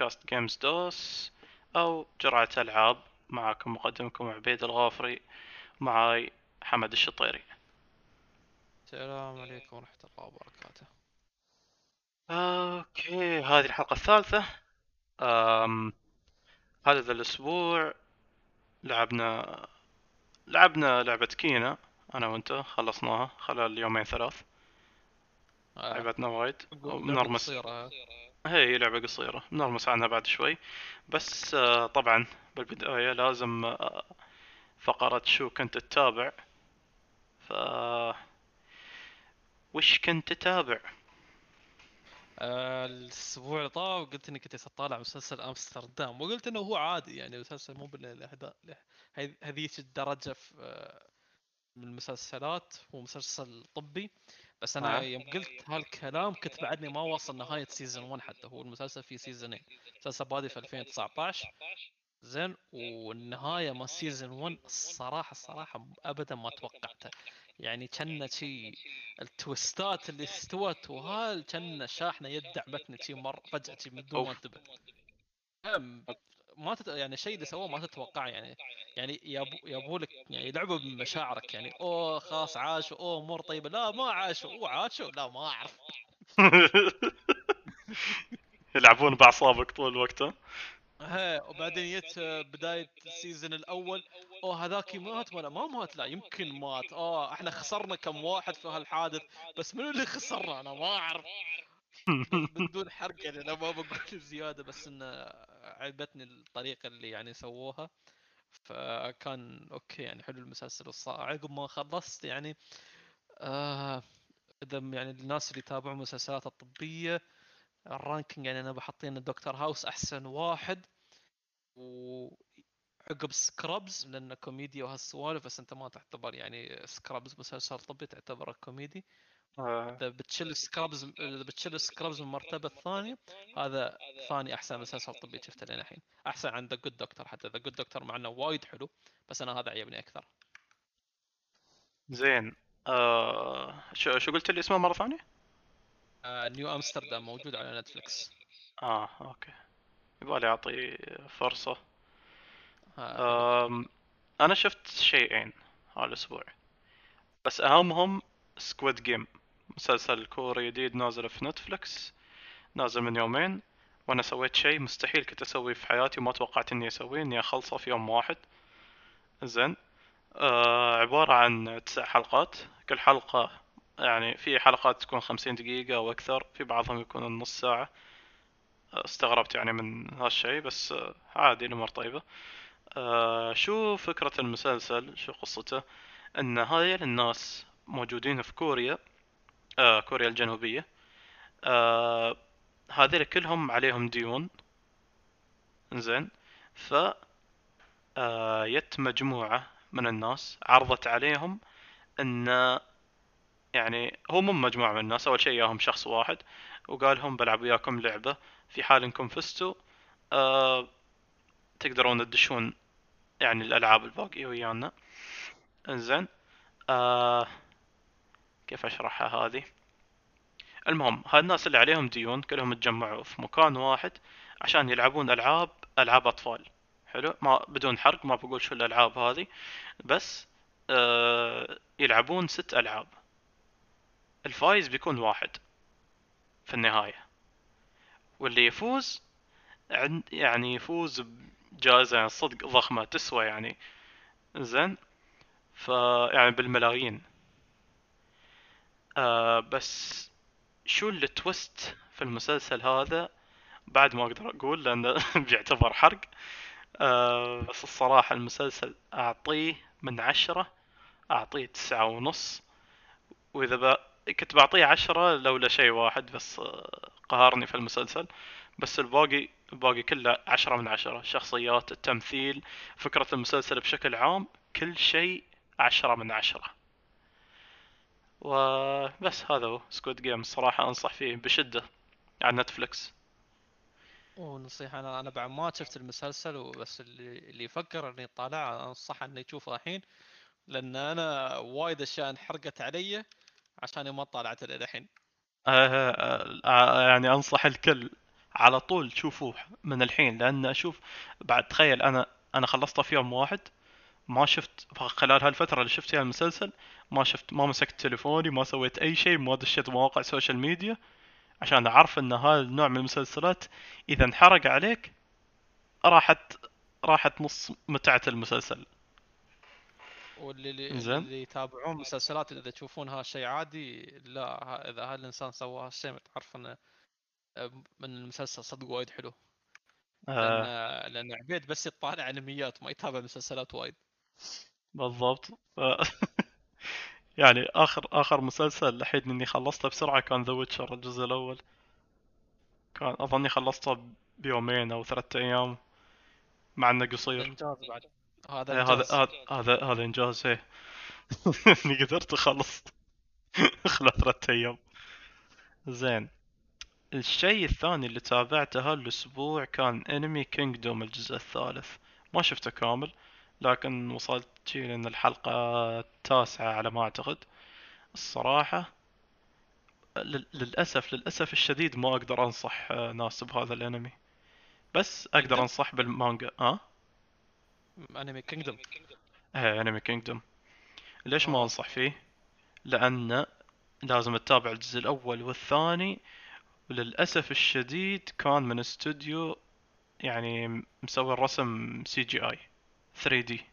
بودكاست Games Dose أو جرعة ألعاب معكم مقدمكم عبيد الغافري معاي حمد الشطيري. السلام عليكم ورحمة الله وبركاته. okay هذه الحلقة الثالثة. أم... هذا ذا الأسبوع لعبنا لعبنا لعبة Kena أنا وأنت خلصناها خلال يومين ثلاث. آه، لعبتنا وايد. قصيرة. هي لعبة قصيرة بنرمس عنها بعد شوي. بس آه، طبعا بالبداية لازم آه، فقرة شو كنت تتابع. ف وش كنت تتابع؟ آه، الأسبوع اللي طاف قلت إني كنت أطالع مسلسل أمستردام وقلت إنه هو عادي يعني مسلسل مو هذيك الدرجة في آه، من المسلسلات هو مسلسل طبي. بس أنا آه. يوم قلت هالكلام كنت بعدني ما وصل نهاية season 1 حتى هو المسلسل فيه سيزونين المسلسل بادي في 2019 زين والنهاية ما season 1 الصراحة الصراحة أبدا ما توقعتها. يعني كأن شي التويستات اللي استوت وهال كأن شاحنة دعمتني شي مرة فجأة شي من دون ما. انتبه. ما تت... يعني الشيء اللي سووه ما تتوقع يعني يعني يابو لك يعني يلعبوا بمشاعرك يعني أوه خلاص عاشوا أوه أمور طيبة لا ما عاشوا أوه عاشوا لا ما أعرف. يلعبون بأعصابك طول الوقت ها؟ وبعدين جت بداية السيزون الأول أوه هذاك مات ولا ما مات؟ لا يمكن مات آه إحنا خسرنا كم واحد في هالحادث بس منو اللي خسرنا؟ أنا ما أعرف. بدون حرق يعني أنا ما بقول زيادة بس إنه عجبتني الطريقة اللي يعني سووها. فكان okay يعني حلو المسلسل والصراحه عقب ما خلصت يعني آه إذا يعني الناس اللي يتابعوا المسلسلات الطبية ال ranking يعني أنا بحط الدكتور House أحسن واحد. وعقب Scrubs لأنه كوميديا وهالسوالف بس أنت ما تعتبر يعني Scrubs مسلسل طبي تعتبره كوميدي. إذا بتشيل Scrubs إذا بتشيل Scrubs من المرتبه الثانية هذا ثاني أحسن مسلسل طبي شفته لين الحين. أحسن عن The Good Doctor حتى. The Good Doctor مع إنه وايد حلو بس أنا هذا عجبني أكثر. زين. آه شو شو قلت لي اسمه مرة ثانية؟ آه New Amsterdam موجود على Netflix آه okay. يبغالي أعطي فرصة. آه أنا شفت شيئين هالأسبوع. بس أهمهم Squid Game مسلسل كوري جديد نازل في Netflix نازل من يومين. وأنا سويت شيء مستحيل كنت أسويه في حياتي وما توقعت إني أسويه إني أخلصه في يوم واحد. زين. آه عبارة عن تسع حلقات. كل حلقة يعني في حلقات تكون خمسين دقيقة أو أكثر في بعضهم يكون نص ساعة. آه، استغربت يعني من هالشيء بس آه، عادي الأمور طيبة. آه شو فكرة المسلسل؟ شو قصته؟ إن هاي الناس موجودين في كوريا. آه كوريا الجنوبية. آه هذول كلهم عليهم ديون. زين ف آه يت مجموعة من الناس عرضت عليهم إن يعني هو مو مجموعة من الناس أول شيء ياهم شخص واحد وقال لهم بلعب وياكم لعبة في حال إنكم فزتوا آه تقدرون تدشون يعني الألعاب الباقية ويانا. إنزين. آه كيف أشرحها هذه؟ المهم هالناس اللي عليهم ديون كلهم تجمعوا في مكان واحد عشان يلعبون ألعاب ألعاب أطفال. حلو؟ ما بدون حرق ما بقول شو الألعاب هذه بس آه يلعبون ست ألعاب. الفايز بيكون واحد في النهاية. واللي يفوز يعني يفوز بجائزة يعني صدق ضخمة تسوى يعني. زين؟ ف يعني بالملايين. آه بس شو ال twist في المسلسل هذا؟ بعد ما أقدر أقول لأنه بيعتبر حرق. آه بس الصراحة المسلسل أعطيه من عشرة أعطيه تسعة ونص. وإذا ب... كنت بعطيه عشرة لولا شيء واحد بس آه، قهرني في المسلسل. بس الباقي الباقي كله عشرة من عشرة. الشخصيات التمثيل فكرة المسلسل بشكل عام كل شيء عشرة من عشرة. وبس هذا هو سكوت جيم الصراحة أنصح فيه بشدة على نتفلكس ونصيحة أنا أنا بعد ما شفت المسلسل وبس اللي اللي يفكر إنه يطالع أنصح إنه يشوفه الحين لأن أنا وايد أشياء انحرقت علي عشان ما طالعت للحين آه آه آه يعني أنصح الكل على طول شوفوه من الحين لأن أشوف بعد تخيل أنا أنا خلصته في يوم واحد ما شفت خلال هالفترة اللي شفت فيها المسلسل ما شفت ما مسكت تليفوني ما سويت أي شيء ما دشيت مواقع social media عشان أعرف إن هذا النوع من المسلسلات إذا انحرق عليك راحت راحت نص متعة المسلسل. واللي اللي, زين. اللي يتابعون مسلسلات إذا تشوفونها شيء عادي لا إذا هالإنسان سوى هالشيء تعرف إنه من المسلسل صدق وايد حلو. آه. لأن عبيد بس يطالع انميات ما يتابع مسلسلات وايد. بالضبط. ف... يعني آخر آخر مسلسل الحين إني خلصته بسرعة كان The Witcher الجزء الأول. كان أظني خلصته بيومين أو ثلاثة أيام مع إنه قصير. إنجاز بعد. هذا إيه، هذا إنجاز. هذا هذا هذا إنجاز إيه. إني قدرت أخلص. خلال ثلاثة أيام. زين. الشيء الثاني اللي تابعته هالأسبوع كان انمي كينجدوم الجزء الثالث. ما شفته كامل. لكن وصلت لأن الحلقة التاسعة على ما أعتقد. الصراحة لل- للأسف للأسف الشديد ما أقدر أنصح آه، ناس بهذا الأنمي. بس أقدر؟ أنصح بالمانجا. ها أنمي كينجدوم. إيه أنمي كينجدوم. ليش ما آه. أنصح فيه؟ لأن لازم تتابع الجزء الأول والثاني. وللأسف الشديد كان من استوديو يعني مسوي الرسم CGI. 3 دي.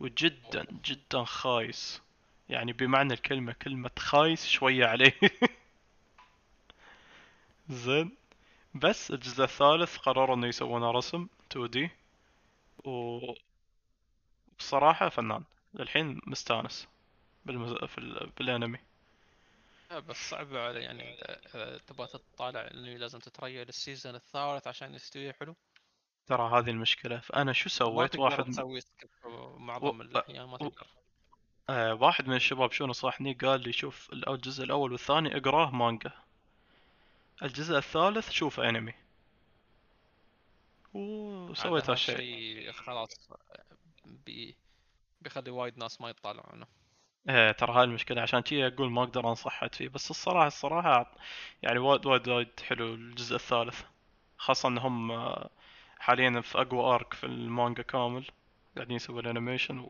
وجدا جدا خايس. يعني بمعنى الكلمة كلمة خايس شوية عليه. زين. بس الجزء الثالث قرروا إنه يسوونه رسم 2 دي. وبصراحة فنان. للحين مستانس بالمز... في ال... بالانمي آه، بس صعب على يعني تبغى تطالع إنه لازم تتريا للسيزون الثالث عشان يستوي حلو. ترى هذه المشكلة. فأنا شو سويت؟ واحد تسوي skip معظم و- الاحيان ما تقدر. آه واحد من الشباب شو نصحني؟ قال لي شوف الجزء الأول والثاني اقراه مانجا. الجزء الثالث شوفه أنمي. وسويت هالشيء. الشيء خلاص بي بيخلي وايد ناس ما يطالعونه إيه ترى هاي المشكلة. عشان كذي أقول ما أقدر انصح حد فيه. بس الصراحة الصراحة يعني وايد وايد وايد حلو الجزء الثالث. خاصة انهم آه، حاليا في أقوى arc في المانجا كامل قاعدين يسووا ال animation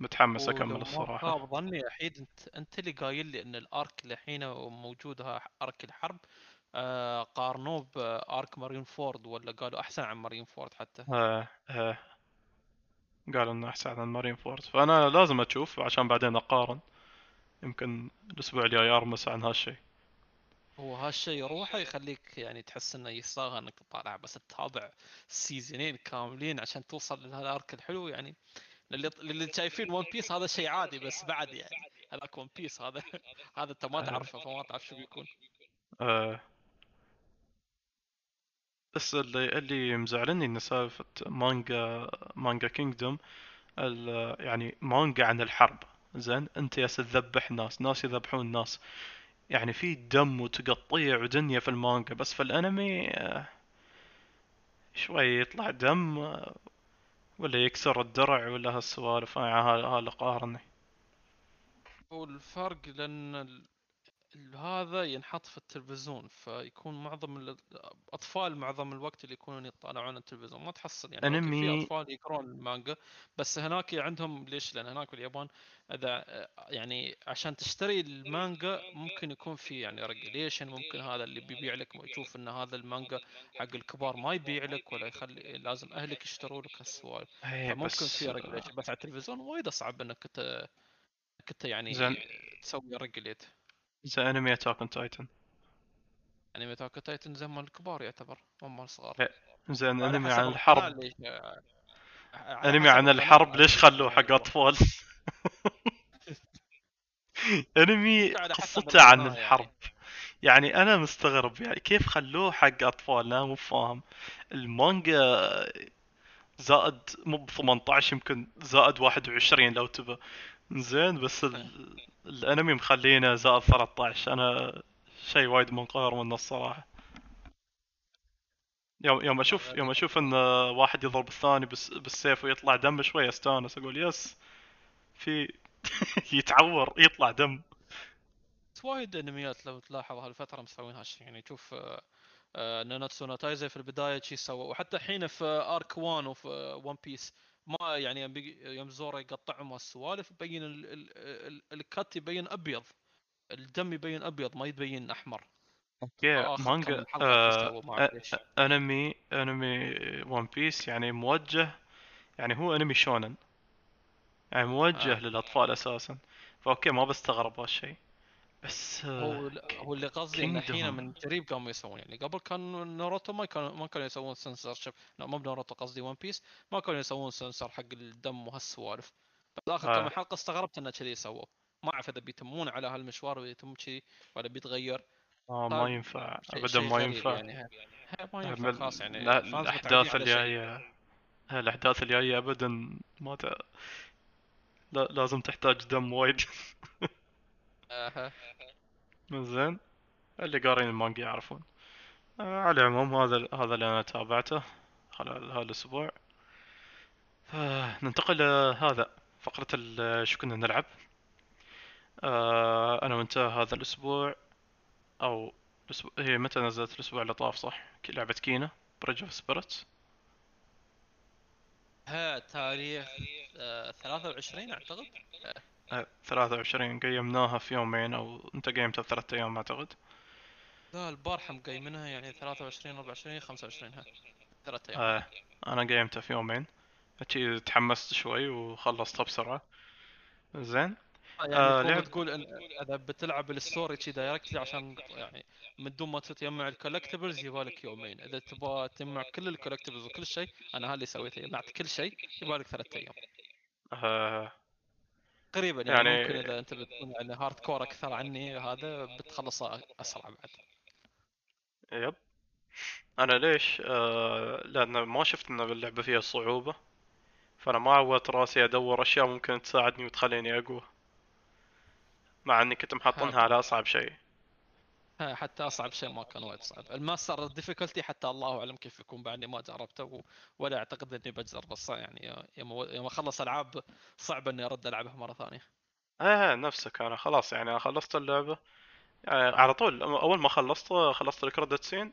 ومتحمس ولو أكمل ما الصراحة. خاب ظني أحيد أنت أنت اللي قايل لي إن ال arc اللي الحين موجود arc الحرب آه قارنوه ب arc Marineford ولا قالوا أحسن عن Marineford حتى؟ إيه إيه قالوا إنه أحسن عن مارين فورد فأنا لازم أشوف عشان بعدين أقارن. يمكن الأسبوع الجاي أرمس عن هالشيء. هو هالشيء روحه يخليك يعني تحس إنه يستاهل إنك تطالع بس تتابع season ين كاملين عشان توصل لهال arc الحلو يعني. للي للي شايفين One Piece هذا شيء عادي بس بعد يعني. هذاك One Piece هذا هذا أنت ما تعرفه فما تعرف شو بيكون. آه. بس اللي اللي مزعلني إن سالفة مانجا مانجا Kingdom يعني مانجا عن الحرب. زين؟ أنت يا تذبح ناس ناس يذبحون ناس. يعني في دم وتقطيع ودنيا في المانجا بس في الانمي آه، شوي يطلع دم آه، ولا يكسر الدرع ولا هالسوالف. آه، اللي قاهرني. هو الفرق لأن هذا ينحط في التلفزيون فيكون معظم ال- الاطفال معظم الوقت اللي يكونون يطالعون التلفزيون. ما تحصل يعني okay في انمي أطفال يقرون المانجا بس هناك عندهم ليش؟ لأن هناك باليابان إذا يعني عشان تشتري المانجا ممكن يكون في يعني regulation ممكن هذا اللي بيبيع لك يشوف إن هذا المانجا حق الكبار ما يبيع لك ولا يخلي لازم أهلك يشتروا لك هالسوالف إيه فممكن في regulation بس على التلفزيون وايد صعب إنك انت يعني تسوي regulate زي أنمي Attack on Titan. يعني يعني Attack on Titan زي مال الكبار يعتبر مو مال الصغار زين أنمي عن الحرب. على أنمي عن الحرب ليش خلوه حق يعتبر. أطفال؟ أنمي قصته عن يعني. الحرب. يعني أنا مستغرب يعني كيف خلوه حق أطفال؟ أنا مو فاهم. المانجا زائد مو ب 18 يمكن زائد 21 لو تبى زين بس ال... الانمي مخلينه زائد 13 أنا شيء وايد منقهر منه الصراحة. يوم يوم أشوف يوم أشوف إن واحد يضرب الثاني بس بالسيف ويطلع دم شوي أستانس. أقول yes في يتعور يطلع دم. وايد انميات لو تلاحظ هالفترة مسوين هالشيء يعني شوف آه، Nanatsu no Taizai في البداية شي سوى وحتى الحين في arc 1 وفي One Piece ما يعني يوم زورو يقطعهم السوالف يبين ال- ال- ال- ال cut يبين أبيض الدم يبين أبيض ما يبين أحمر okay مانجا آه. أنمي أنمي One Piece يعني موجه يعني هو أنمي shonen يعني موجه آه. للأطفال أساسا ف okay ما بستغرب هالشيء بس آه، هو هو اللي قصدي انه الحين. من قريب قاموا يسوون يعني قبل كان ناروتو ما كانوا ما كانوا يسوون سنسر شيب لا مو بناروتو قصدي One Piece ما كانوا يسوون سنسر حق الدم وهالسوالف. بس اخر آه. كم حلقه استغربت إنه كذي سووا ما أعرف إذا بيتمون على هالمشوار ويتم كذي ولا بيتغير. طيب، ما ينفع. ابدا ما ينفع. يعني. ما ينفع خلاص يعني. لا، الأحداث. الجاية الأحداث الجاية ابدا ما ت... لا لازم تحتاج دم وايد. آه، زين. اللي قارين المانجا يعرفون. آه على العموم هذا هذا اللي أنا تابعته. خلال هذا الأسبوع. ننتقل لهذا فقرة شو كنا نلعب. آه أنا وأنت هذا الأسبوع أو الأسبوع هي متى نزلت الأسبوع اللي طاف صح؟ لعبة Kena: Bridge of Spirits ها تاريخ آه، 23 أعتقد؟ 23 قيمناها في يومين أو أنت قيمتها بثلاثة أيام أعتقد؟ لا البارحة مقيمينها يعني 23 24 25 ها. ثلاث أيام. آه أنا قيمتها في يومين. هيك تحمست شوي وخلصتها بسرعة. زين. يعني آه، آه لعب- تقول إن إذا بتلعب ال story شي directly عشان يعني من دون ما تجمع ال collectibles يبالك يومين. إذا تبغى تجمع كل ال collectibles وكل شيء أنا هذا اللي سويته جمعت كل شيء يبالك ثلاث أيام. آه قريبا يعني, يعني- ممكن إذا أنت بتكون يعني hardcore أكثر عني هذا بتخلصه أسرع بعد. yep. أنا ليش؟ آه لأن ما شفت إن اللعبة فيها صعوبة فأنا ما عودت راسي أدور أشياء ممكن تساعدني وتخليني أقوى مع إني كنت محطنها على أصعب شيء. حتى أصعب شيء ما كان وايد صعب. ال master difficulty حتى الله أعلم كيف يكون بعدني ما جربته ولا أعتقد إني بجرب بس يعني يوم أخلص ألعاب صعب إني أرد ألعبها مرة ثانية. إيه نفسك أنا خلاص يعني أنا خلصت اللعبة. يعني على طول أول ما خلصت خلصت الكريدت سين.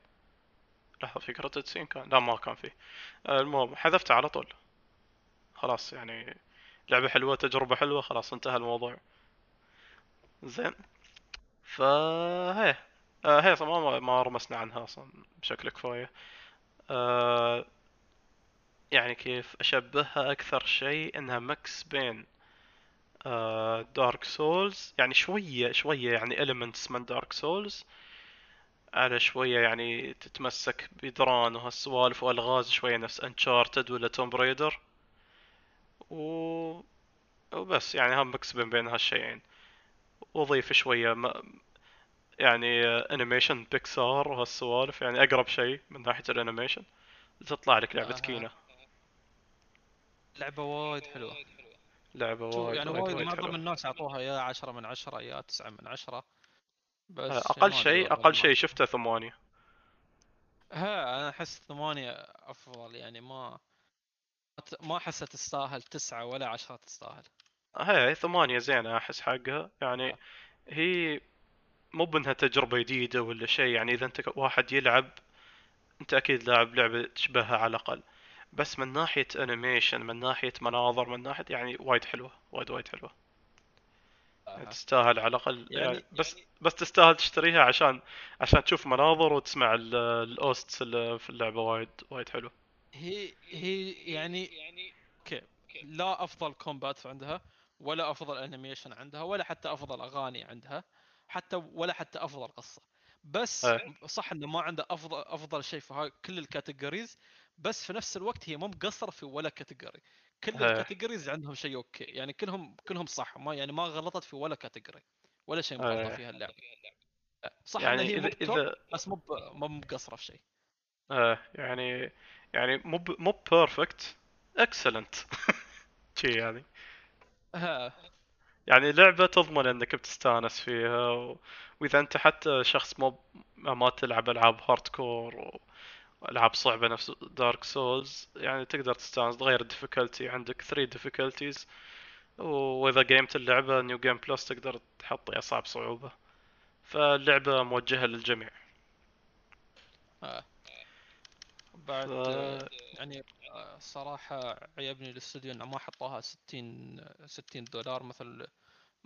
لحظة في كريدت سين كان؟ لا ما كان فيه. المهم حذفته على طول. خلاص يعني لعبة حلوة تجربة حلوة خلاص انتهى الموضوع. زين. فهي آه هي أصلا ما ما رمسنا عنها أصلا بشكل كفاية. آه يعني كيف أشبهها أكثر شيء؟ إنها مكس بين آه Dark Souls يعني شوية شوية يعني elements من Dark Souls على شوية يعني تتمسك بدران وهالسوالف وألغاز شوية نفس Uncharted ولا Tomb Raider و... وبس يعني هم mix بين بين هالشيئين. وأضيف شوية ما... يعني animation Pixar وهالسوالف يعني أقرب شيء من ناحية ال animation. تطلع لك لعبة آها. Kena لعبة وايد حلوة. لعبة شوف وايد يعني وايد معظم الناس أعطوها يا 10 من 10 يا 9 من 10 بس أقل ما أدري شيء أقل شيء شفته ثمانية. ها أنا أحس ثمانية أفضل يعني ما ما أحسها تستاهل تسعة ولا عشرة تستاهل. هي ثمانية زينة أحس حقها. يعني آه. هي مو بأنها تجربة جديدة ولا شيء يعني إذا أنت واحد يلعب أنت أكيد لاعب لعبة تشبهها على الأقل. بس من ناحية animation من ناحية مناظر من ناحية يعني وايد حلوة وايد وايد حلوة. يعني آه. تستاهل على الأقل يعني, يعني- بس بس تستاهل تشتريها عشان عشان تشوف مناظر وتسمع ال- ال OSTs اللي في اللعبة وايد وايد حلو هي هي يعني okay لا أفضل combat عندها ولا أفضل animation عندها ولا حتى أفضل أغاني عندها. حتى ولا حتى أفضل قصة. بس إيه. صح إنه ما عنده افضل أفضل شيء في كل ال categories بس في نفس الوقت هي مو مقصرة في ولا category كل إيه. ال categories عندهم شيء okay. يعني كلهم كلهم صح. ما يعني ما غلطت في ولا category ولا شيء مغلطة إيه. فيها اللعبة. صح يعني هي إذا إذا بس مو مو مقصرة في شيء. آه. يعني يعني مو مو perfect excellent شي يعني. يعني لعبة تضمن إنك بتستانس فيها و... وإذا أنت حتى شخص مو ما تلعب ألعاب hardcore والعاب صعبة نفس Dark Souls يعني تقدر تستانس تغير ال difficulty عندك 3 difficulties وإذا قيمت اللعبة new game plus تقدر تحط اصعب صعوبة. فاللعبة موجهة للجميع. بعد ف- آه، يعني صراحة عيبني الاستوديو إنه ما حطوها 60 60 دولار مثل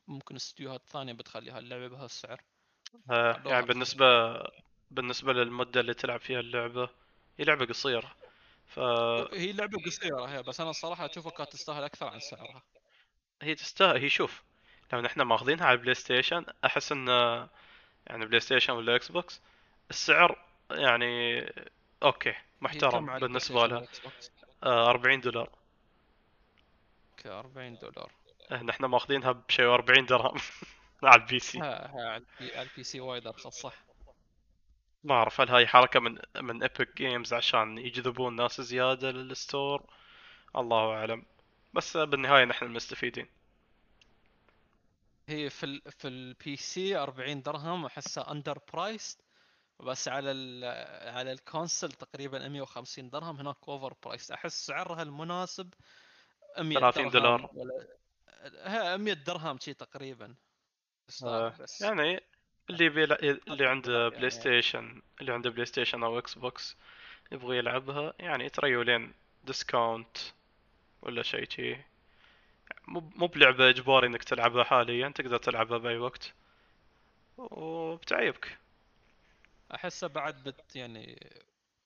ممكن استديوهات ثانية بتخلي هاللعبة بهالسعر آه، يعني بالنسبة بالنسبة للمدة اللي تلعب فيها اللعبة هي لعبة قصيرة. فهي هي لعبة قصيرة هي بس أنا الصراحة أشوفها كانت تستاهل أكثر عن سعرها. تستاهل هي شوف لو إحنا ماخذينها على ال PlayStation أحس إن يعني PlayStation ولا Xbox السعر يعني okay هي محترم ستيشن لها؟ آه 40 دولار. ك 40 دولار. إحنا إحنا ماخذينها بشيء 40 درهم على ال PC. ها ها على ال PC وايد أرخص صح. ما أعرف هل هاي حركة من من Epic Games عشان يجذبون ناس زيادة لل store؟ الله أعلم. بس بالنهاية نحن المستفيدين. هي في ال في ال PC 40 درهم احسها underprice بس على ال على ال console تقريبا 150 درهم هناك overprice أحس سعرها المناسب 100 30 دولار. ولا ها 100 درهم شي تقريبا آه، بس يعني اللي بيلع... اللي عنده بلاي يعني. ستيشن اللي عنده PlayStation أو Xbox يبغى يلعبها يعني تريوا لين discount ولا شيء شي مو مو بلعبة إجباري إنك تلعبها حاليا تقدر تلعبها بأي وقت وبتعيبك أحسها بعد بت يعني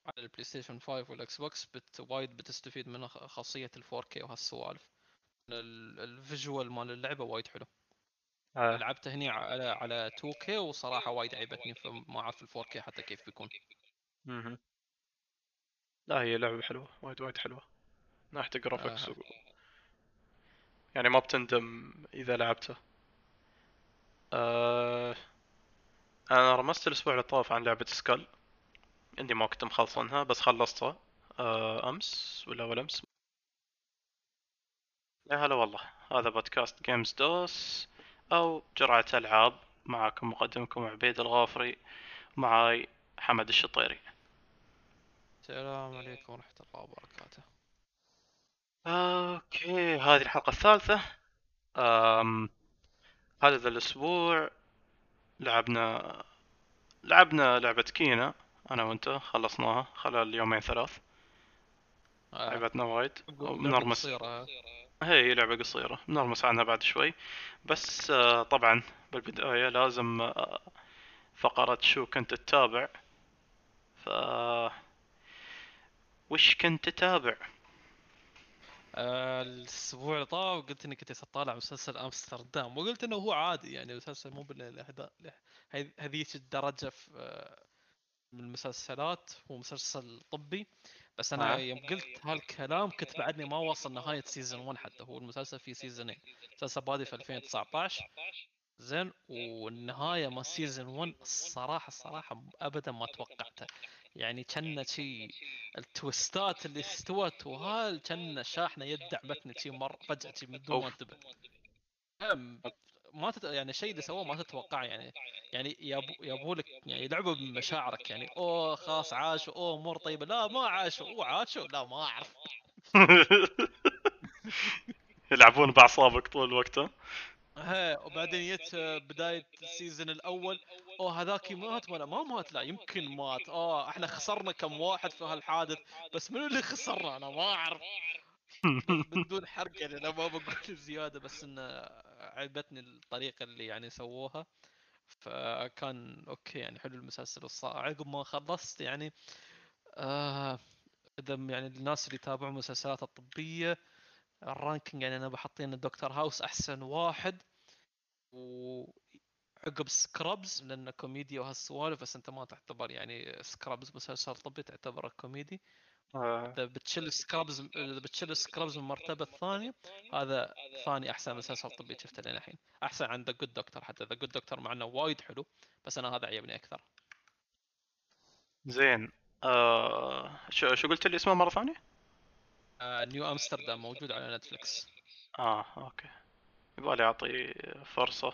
على ال PlayStation 5 وال Xbox بت وايد بتستفيد من خ- خاصية ال 4K وهالسوالف. ال- ال visual مال اللعبة وايد حلو. آه. لعبته هني على على 2K وصراحة وايد عيبتني فما اعرف ال 4K حتى كيف بيكون. مهم. لا هي لعبة حلوة. وايد وايد حلوة. من ناحية graphics آه. و... يعني ما بتندم إذا لعبته آه... أنا رمست الأسبوع اللي طاف عن لعبة Skul. عندي ما كنت مخلصنها بس خلصتها. آه... أمس ولا أول أمس؟ يا هلا والله. هذا بودكاست Games Dose أو جرعة ألعاب معكم مقدمكم عبيد الغافري معاي حمد الشطيري. السلام عليكم ورحمة الله وبركاته. okay هذه الحلقة الثالثة. أم... هذا ذا الأسبوع. لعبنا لعبنا لعبة Kena أنا وأنت خلصناها خلال يومين ثلاث. آه. لعبتنا وايد. بنرمس قصيرة. هي لعبة قصيرة. بنرمس عنها بعد شوي. بس آه، طبعا بالبداية لازم آه، فقرة شو كنت تتابع. ف وش كنت تتابع؟ آه، الأسبوع اللي طاف قلت إني كنت اطالع مسلسل أمستردام وقلت إنه هو عادي يعني مسلسل مو هذيك الدرجة في آه، من المسلسلات هو مسلسل طبي. بس أنا آه. يوم قلت هالكلام كنت بعدني ما واصل نهاية سيزون 1 حتى هو المسلسل فيه سيزونين المسلسل بادي في 2019 زين والنهاية ما سيزون 1 الصراحة الصراحة ابدا ما توقعتها يعني كان شي التويستات اللي استوت وهال كان شاحنه يدع بتني شي مر فجأة شي من دون ما. انتبه. ما تت... يعني الشيء اللي سووه ما تتوقع يعني. يعني يابو يابو لك يعني يلعبوا بمشاعرك يعني. أوه خلاص عاشوا. أوه أمور طيبة. لا ما عاشوا. أوه عاشوا. لا ما أعرف. يلعبون بأعصابك طول الوقت ها؟ ها وبعدين جت بداية ال season الأول. أوه هذاك مات ولا ما مات؟ لا يمكن مات. آه إحنا خسرنا كم واحد في هالحادث. بس منو اللي خسرنا؟ أنا ما أعرف. بدون حرق يعني أنا ما بقول زيادة بس انه عجبتني الطريقة اللي يعني سووها. فكان okay يعني حلو المسلسل والصراحه عقب ما خلصت يعني آه إذا يعني الناس اللي يتابعون المسلسلات الطبية ال ranking يعني أنا بحطين الدكتور House أحسن واحد وعقب Scrubs لأنه كوميديا وهالسوالف بس أنت ما تعتبر يعني Scrubs مسلسل طبي تعتبره كوميدي؟ آه، إذا بتشيل Scrubs إذا بتشيل Scrubs من المرتبه الثانية هذا ثاني أحسن مسلسل طبي شفته لين الحين؟ أحسن عن The Good Doctor حتى. The Good Doctor مع إنه وايد حلو بس أنا هذا عجبني أكثر. زين. آه شو شو قلت لي اسمه مرة ثانية؟ آه New Amsterdam موجود على نتفلكس آه أوكي. يبغالي أعطي فرصة.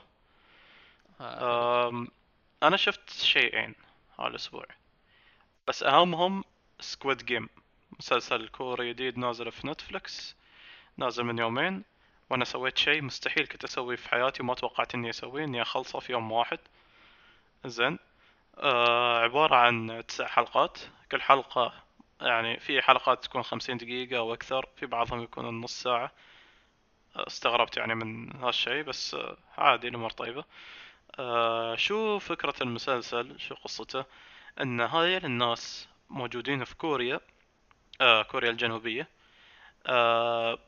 آه أنا شفت شيئين هالاسبوع بس أهمهم Squid Game مسلسل كوري جديد نازل في نتفلكس نازل من يومين. وأنا سويت شيء مستحيل كنت أسويه في حياتي وما توقعت إني أسويه إني أخلصه في يوم واحد. زين. آه عبارة عن تسع حلقات. كل حلقة يعني في حلقات تكون خمسين دقيقة أو أكثر في بعضهم يكون نص ساعة. استغربت يعني من هالشيء بس عادي الأمور طيبة. آه شو فكرة المسلسل؟ شو قصته؟ إن هاي الناس موجودين في كوريا آه كوريا الجنوبية. آه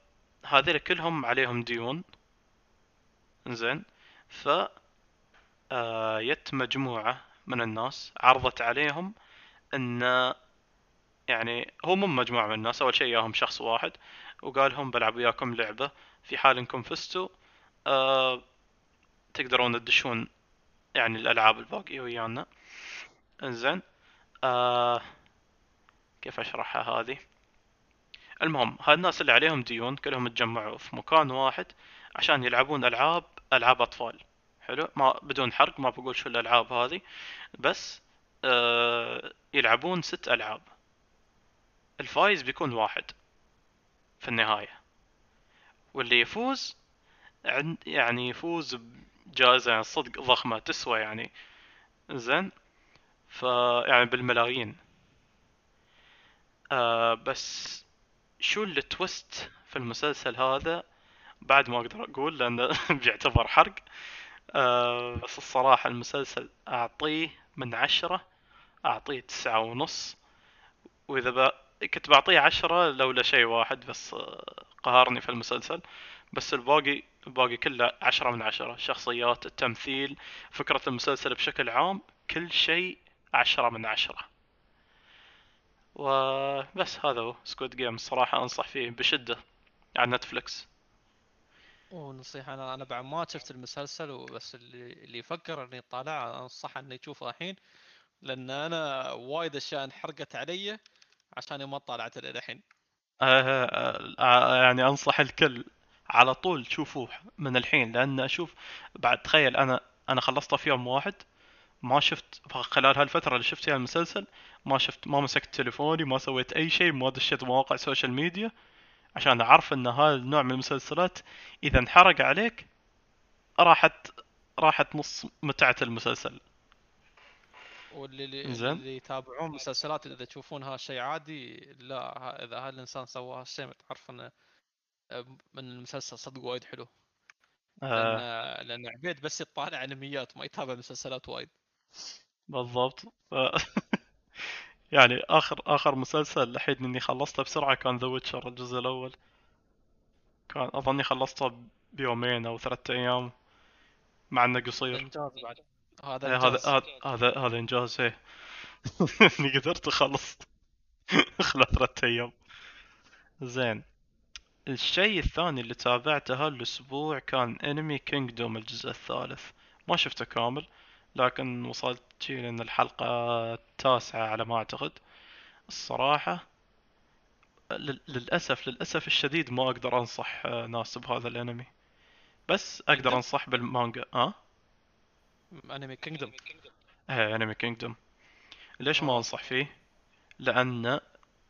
هذول كلهم عليهم ديون. زين ف يت مجموعة من الناس عرضت عليهم إن يعني هو مو مجموعة من الناس أول شيء ياهم شخص واحد وقال لهم بلعب وياكم لعبة في حال إنكم فزتوا آه تقدرون تدشون يعني الألعاب الباقية ويانا. إنزين آه كيف أشرحها هذه؟ المهم هالناس اللي عليهم ديون كلهم تجمعوا في مكان واحد عشان يلعبون ألعاب ألعاب أطفال. حلو؟ ما بدون حرق ما بقول شو الألعاب هذه بس آه يلعبون ست ألعاب. الفايز بيكون واحد في النهاية. واللي يفوز يعني يفوز بجائزة يعني صدق ضخمة تسوى يعني. زين؟ ف يعني بالملايين. آه بس شو التويست في المسلسل هذا؟ بعد ما أقدر أقول لأنه بيعتبر حرق. آه بس الصراحة المسلسل أعطيه من عشرة أعطيه تسعة ونص. وإذا. كنت بعطيه عشرة لولا شيء واحد بس آه، قهرني في المسلسل. بس الباقي الباقي كله عشرة من عشرة. الشخصيات التمثيل فكرة المسلسل بشكل عام كل شيء عشرة من عشرة. وبس هذا هو Squid Game الصراحة أنصح فيه بشدة على نتفلكس ونصيحة أنا أنا بعد ما شفت المسلسل وبس اللي اللي يفكر إنه يطالع أنصحه إنه يشوفه الحين. لأن أنا وايد أشياء انحرقت علي. عشان ما طالعت للحين. آه آه يعني أنصح الكل على طول تشوفوه من الحين لأن أشوف بعد تخيل أنا أنا خلصته في يوم واحد ما شفت خلال هالفترة اللي شفت فيها المسلسل ما شفت ما مسكت تليفوني ما سويت أي شيء ما دشيت مواقع social media عشان أعرف أن هذا النوع من المسلسلات إذا انحرق عليك راحت راحت نص متعة المسلسل. واللي اللي, اللي يتابعون مسلسلات إذا تشوفون هالشيء عادي لا إذا هالانسان سوى هالشيء تعرف إنه من المسلسل صدق وايد حلو. لأن آه لأن عبيد بس يطالع انميات ما يتابع مسلسلات وايد. بالضبط. ف... يعني آخر آخر مسلسل الحين إني خلصته بسرعة كان The Witcher الجزء الأول. كان أظني خلصته بيومين أو ثلاثة أيام مع إنه قصير. انجاز بعد. هذا إيه، هذا انجاز هذا هذا هذا إنجاز إيه. إني قدرت أخلص. خلال ثلاثة أيام. زين. الشيء الثاني اللي تابعته هالأسبوع كان انمي Kingdom الجزء الثالث. ما شفته كامل لكن وصلت شي لأن الحلقة التاسعة على ما أعتقد. الصراحة لل- للأسف للأسف الشديد ما أقدر أنصح آه، ناس بهذا الأنمي. بس Kingdom أنصح بالمانجا. أه؟ انمي كينجدم إيه أنمي كينجدوم ليش ما آه. أنصح فيه؟ لأن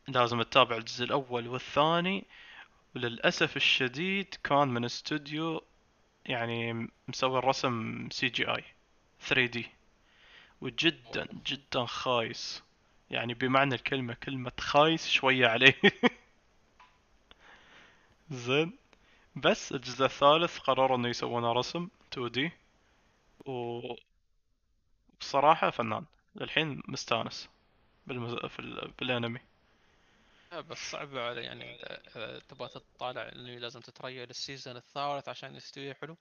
لازم تتابع الجزء الأول والثاني وللأسف الشديد كان من استوديو يعني مسوي الرسم CGI 3D وجدا جدا خايس. يعني بمعنى الكلمة كلمة خايس شوية عليه. زين. بس الجزء الثالث قرروا إنه يسوونه رسم 2D وبصراحة فنان للحين مستانس بالمز... في ال... بالانمي لا، بس صعب على يعني تبغى تطالع إنه لازم تتريا لل season الثالث عشان يستوي حلو.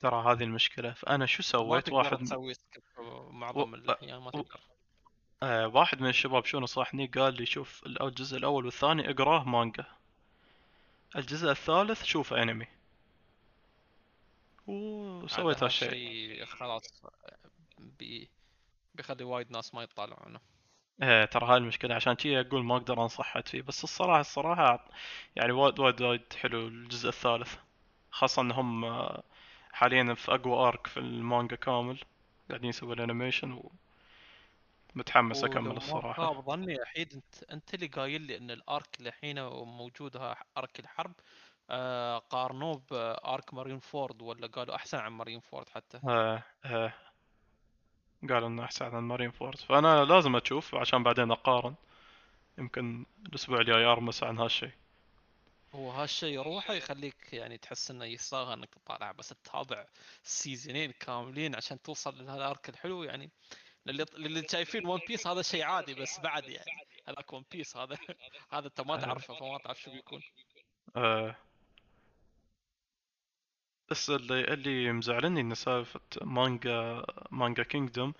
ترى هذه المشكلة. فأنا شو سويت؟ واحد تسوي skip و... معظم الاحيان ما. تقدر. آه واحد من الشباب شو نصحني؟ قال لي شوف الجزء الأول والثاني اقراه مانجا. الجزء الثالث شوف انمي. عاد وسويت هالشيء خلاص بي بيخلي وايد ناس ما يطالعونه إيه ترى هاي المشكلة. عشان كذي أقول ما أقدر انصح حد فيه. بس الصراحة الصراحة يعني وايد وايد وايد حلو الجزء الثالث. خاصة انهم حاليا في أقوى arc في المانجا كامل. قاعدين يسوون ال animation ومتحمس أكمل ولو ما الصراحة. خاب ظني احيد أنت أنت اللي قايل لي إن ال arc اللي الحين موجود arc الحرب. آه قارنوه ب arc Marineford ولا قالوا أحسن عن Marineford حتى؟ إيه إيه قالوا إنه أحسن عن Marineford فأنا لازم أشوف عشان بعدين أقارن. يمكن الأسبوع الجاي أرمس عن هالشيء. هو هالشيء يروح يخليك يعني تحس إنه يستاهل إنك تطالع بس تتابع سيزونين كاملين عشان توصل لهال arc الحلو يعني. للي للي شايفين One Piece هذا شيء عادي بس بعد يعني. هذاك One Piece هذا هذا أنت ما تعرفه فما تعرف شو بيكون. آه. بس اللي اللي مزعلني ان سالفة مانجا مانجا Kingdom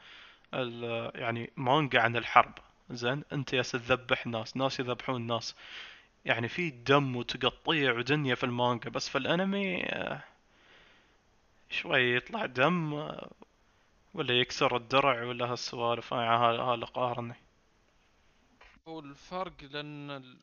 يعني مانجا عن الحرب. زين؟ أنت يا تذبح ناس ناس يذبحون ناس. يعني في دم وتقطيع ودنيا في المانجا بس في الأنمي آه، شوي يطلع دم آه، ولا يكسر الدرع ولا هالسوالف. هذا اللي قاهرني هو الفرق لأن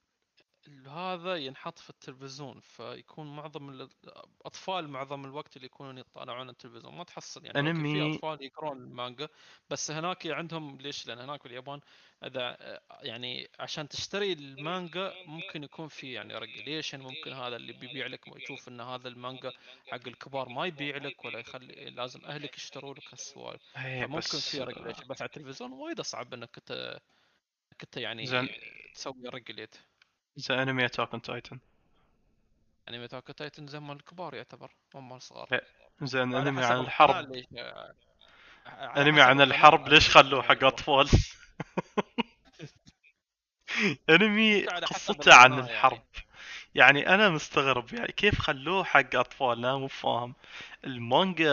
هذا ينحط في التلفزيون فيكون معظم الاطفال معظم الوقت اللي يكونون يطالعون التلفزيون. ما تحصل يعني okay في أنمي أطفال يقرون المانجا بس هناك عندهم ليش؟ لأن هناك باليابان إذا يعني عشان تشتري المانجا ممكن يكون في يعني regulation ممكن هذا اللي بيبيع لك يشوف إن هذا المانجا حق الكبار ما يبيع لك ولا يخلي لازم أهلك يشتروا لك هالسوالف. إيه فممكن في regulation بس على التلفزيون وايد صعب إنك انت يعني تسوي regulate زي انمي Attack on Titan انمي Attack Titan زي مال الكبار يعتبر مو مال الصغار زين انمي عن الحرب. انمي حسب عن الحرب ليش خلوه يعني حق أطفال؟ انمي قصته عن القناة الحرب. يعني يعني أنا مستغرب يعني كيف خلوه حق أطفال؟ أنا مو فاهم. المانجا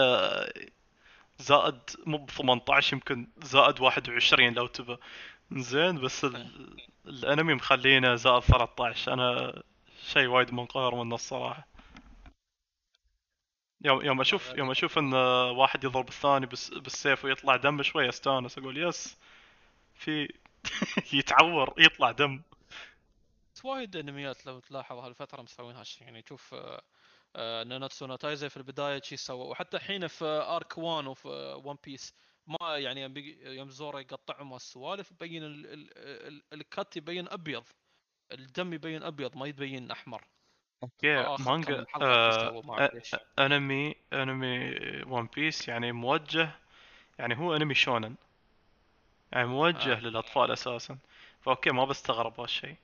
زائد مو ب 18 يمكن زائد 21 لو تبى. زين بس ال... الانمي مخلينه زائد 13 أنا شيء وايد منقهر منه الصراحة. يوم يوم أشوف يوم أشوف إن واحد يضرب الثاني بالسيف ويطلع دم شوي أستانس. أقول يس في يتعور يطلع دم. وايد أنميات لو تلاحظ هالفترة مسوين هالشيء يعني تشوف آه، آه، Nanatsu no Taizai في البداية شي سوى وحتى الحين في arc Wano في One Piece ما يعني يوم زورو يقطعهم السوالف يبين ال- ال- ال- ال cut يبين أبيض الدم يبين أبيض ما يبين أحمر. okay مانجا آه أنمي أنمي One Piece يعني موجه يعني هو أنمي shonen. يعني موجه آه. للأطفال أساسا. ف okay ما بستغرب هالشيء.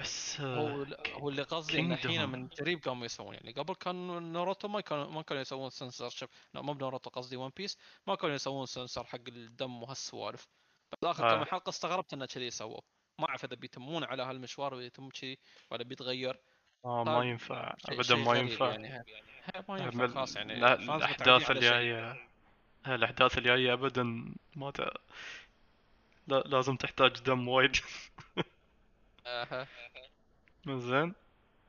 بس آه، هو هو اللي قصدي إن الحين. من قريب قاموا يسوون يعني قبل كان ناروتو ما كانوا ما كانوا يسوون سنسر شيب لا مو بناروتو قصدي One Piece ما كانوا يسوون سنسر حق الدم وهالسوالف. بس آخر آه. كم حلقة استغربت إنه كذي سووا ما أعرف إذا بيتمون على هالمشوار ويتم كذي ولا بيتغير. آه طيب، ما ينفع ابدا ما ينفع. يعني ما ينفع خلاص يعني. الأحداث. الجاية الأحداث الجاية ابدا ما ت... لا لازم تحتاج دم وايد. آه، زين.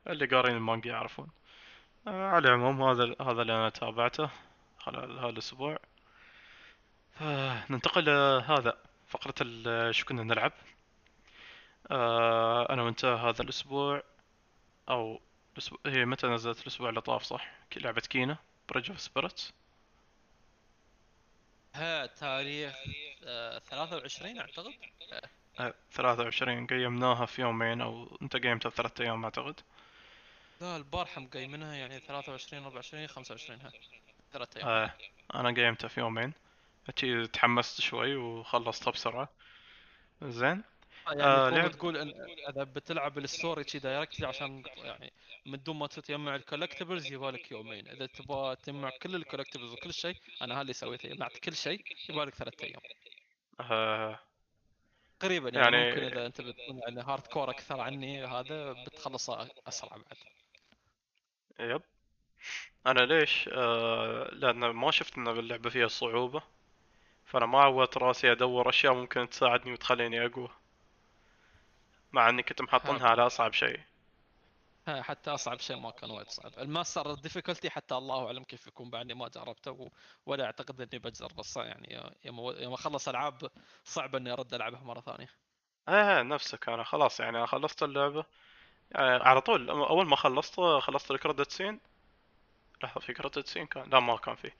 اللي قارين المانجا يعرفون. آه على العموم هذا هذا اللي أنا تابعته خلال هذا الأسبوع. آه ننتقل لهذا فقرة شو كنا نلعب. آه أنا وأنت هذا الأسبوع أو الأسبوع هي متى نزلت الأسبوع اللي طاف صح؟ لعبة Kena Bridge of Spirits ها تاريخ آه، 23 أعتقد؟ آه. 23 قيمناها في يومين أو أنت قيمتها بثلاثة أيام أعتقد. لا البارحه مقيمينها يعني 23 24 25 ها ثلاث أيام. آه أنا قيمتها في يومين. هتي تحمست شوي وخلصتها بسرعة. زين. يعني آه، آه لعب- تقول إن إذا بتلعب ال story شي directly عشان يعني من دون ما تجمع ال collectibles يبالك يومين. إذا تبغى تجمع كل ال collectibles وكل شيء أنا هذا اللي سويته. جمعت كل شيء يبالك ثلاث أيام. آه تقريبا يعني, يعني- ممكن إذا أنت بتكون يعني hardcore أكثر عني هذا بتخلصه أسرع بعد. yep. أنا ليش؟ آه لأن ما شفت ان اللعبة فيها صعوبة. فأنا ما عودت راسي أدور أشياء ممكن تساعدني وتخليني أقوى. مع إني كنت محطنها على أصعب شيء. حتى أصعب شيء ما كان وايد صعب. ال master ال difficulty حتى الله أعلم كيف يكون بعدني ما جربته ولا أعتقد إني بجرب بس يعني يوم أخلص ألعاب صعب إني أرد ألعبها مرة ثانية. إيه نفسك أنا خلاص يعني أنا خلصت اللعبة. يعني على طول أول ما خلصت خلصت ال credit scene لحظة في credit scene كان؟ لا ما كان فيه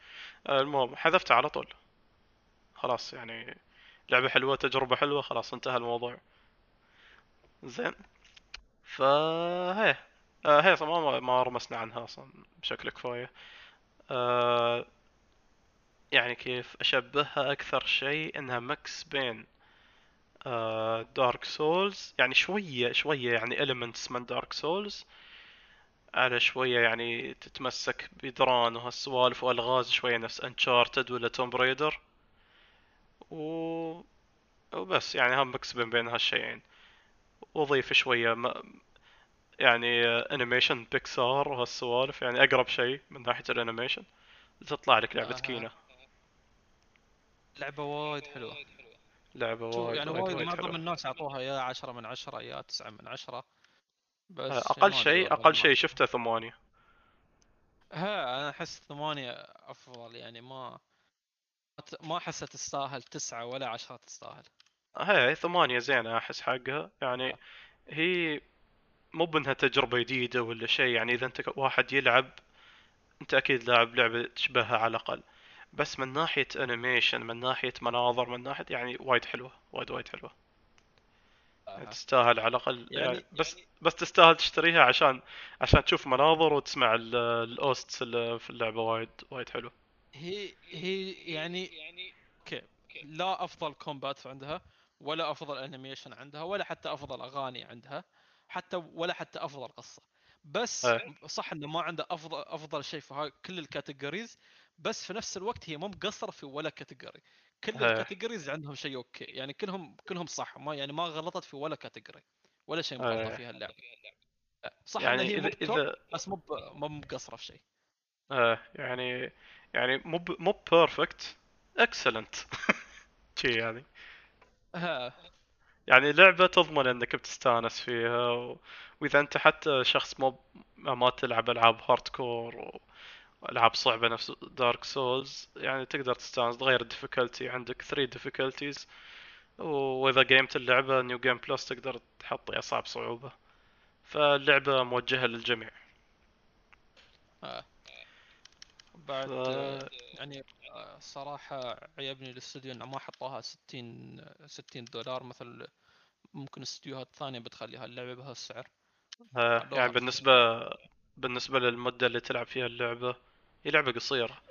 المهم حذفته على طول. خلاص يعني لعبة حلوة تجربة حلوة خلاص انتهى الموضوع. زين. فهي آه هي أصلا ما ما رمسنا عنها أصلا بشكل كفاية. آه يعني كيف أشبهها أكثر شيء؟ إنها mix بين Dark Souls يعني شوية شوية يعني elements من Dark Souls على شوية يعني تتمسك بدران وهالسوالف وألغاز شوية نفس Uncharted ولا Tomb Raider و... وبس يعني هم mix بين بين هالشيئين. وضيف شوية ما... يعني animation Pixar وهالسوالف يعني أقرب شيء من ناحية ال animation. تطلع لك لعبة آه. Kena لعبة وايد حلوة. شوف وايد يعني وايد معظم الناس أعطوها يا 10 من 10 يا 9 من 10 بس أقل ما أدري شيء أقل شيء شفته ثمانية. ها أنا أحس ثمانية أفضل يعني ما ما احسها تستاهل تسعة ولا عشرة تستاهل. هي ثمانية زينة أحس حقها. يعني آه. هي مو بأنها تجربة جديدة ولا شيء يعني إذا أنت واحد يلعب أنت أكيد لاعب لعبة تشبهها على الأقل. بس من ناحية animation من ناحية مناظر من ناحية يعني وايد حلوة وايد وايد حلوة. يعني آه. تستاهل على الأقل يعني, يعني- بس بس تستاهل تشتريها عشان عشان تشوف مناظر وتسمع ال- ال OSTs اللي في اللعبة وايد وايد حلو هي هي يعني okay لا أفضل combat عندها ولا أفضل animation عندها ولا حتى أفضل أغاني عندها. حتى ولا حتى أفضل قصة. بس إيه. صح إنه ما عنده افضل أفضل شيء في كل ال categories بس في نفس الوقت هي مو مقصرة في ولا category كل إيه. ال categories عندهم شيء okay. يعني كلهم كلهم صح. ما يعني ما غلطت في ولا category ولا شيء مغلطة إيه. فيها اللعبة. صح يعني هي ب top إذا بس مو مو مقصرة في شيء. آه. يعني يعني مو مو perfect excellent شي يعني. يعني لعبة تضمن إنك بتستأنس فيها و... وإذا أنت حتى شخص مو ما تلعب ألعاب hardcore والعاب صعبة نفس Dark Souls يعني تقدر تستأنس تغير ال difficulty عندك 3 difficulties وإذا قيمت اللعبة new game plus تقدر تحط اصعب صعوبة. فاللعبة موجهة للجميع. ها بعد ف... آه، يعني صراحة عيبني الاستوديو إنه ما حطوها 60 60 دولار مثل ممكن استديوهات ثانية بتخليها اللعبة بهالسعر آه، يعني بالنسبة بالنسبة للمدة اللي تلعب فيها اللعبة هي لعبة قصيرة.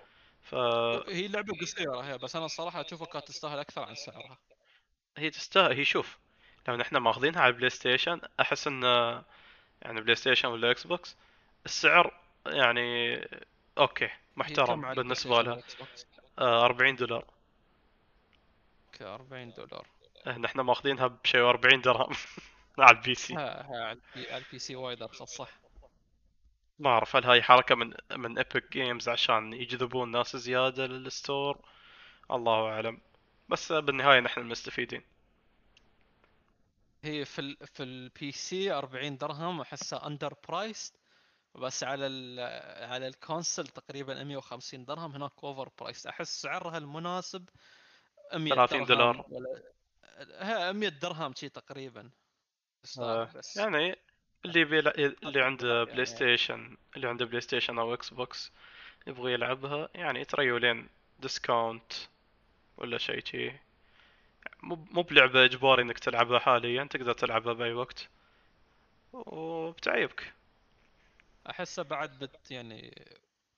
فهي هي لعبة قصيرة هي بس أنا الصراحة أشوفها كانت تستاهل أكثر عن سعرها. تستاهل هي شوف لو إحنا ماخذينها على ال PlayStation أحس إن يعني PlayStation ولا Xbox السعر يعني okay. هي محترم ستيشن وال Xbox؟ آه 40 دولار. okay 40 دولار. إحنا إحنا ماخذينها بشيء 40 درهم. على البي سي. ها ها على البي- سي وايد أرخص صح. ما أعرف هل هاي حركة من من Epic Games عشان يجذبون ناس زيادة لل store؟ الله أعلم. بس بالنهاية نحن المستفيدين هي في ال في ال PC 40 درهم احسها under price بس على ال على ال console تقريبا 150 درهم هناك over price أحس سعرها المناسب 100 30 دولار. ولا ها 100 درهم شي تقريبا آه، بس يعني اللي بيلع... اللي عنده بلاي يعني. ستيشن اللي عنده بلاي ستيشن أو إكس بوكس يبغى يلعبها يعني تريولين ديسكاونت ولا شيء شي مو مو بلعبة إجباري إنك تلعبها حاليا تقدر تلعبها بأي وقت وبتعيبك أحسها بعد بت يعني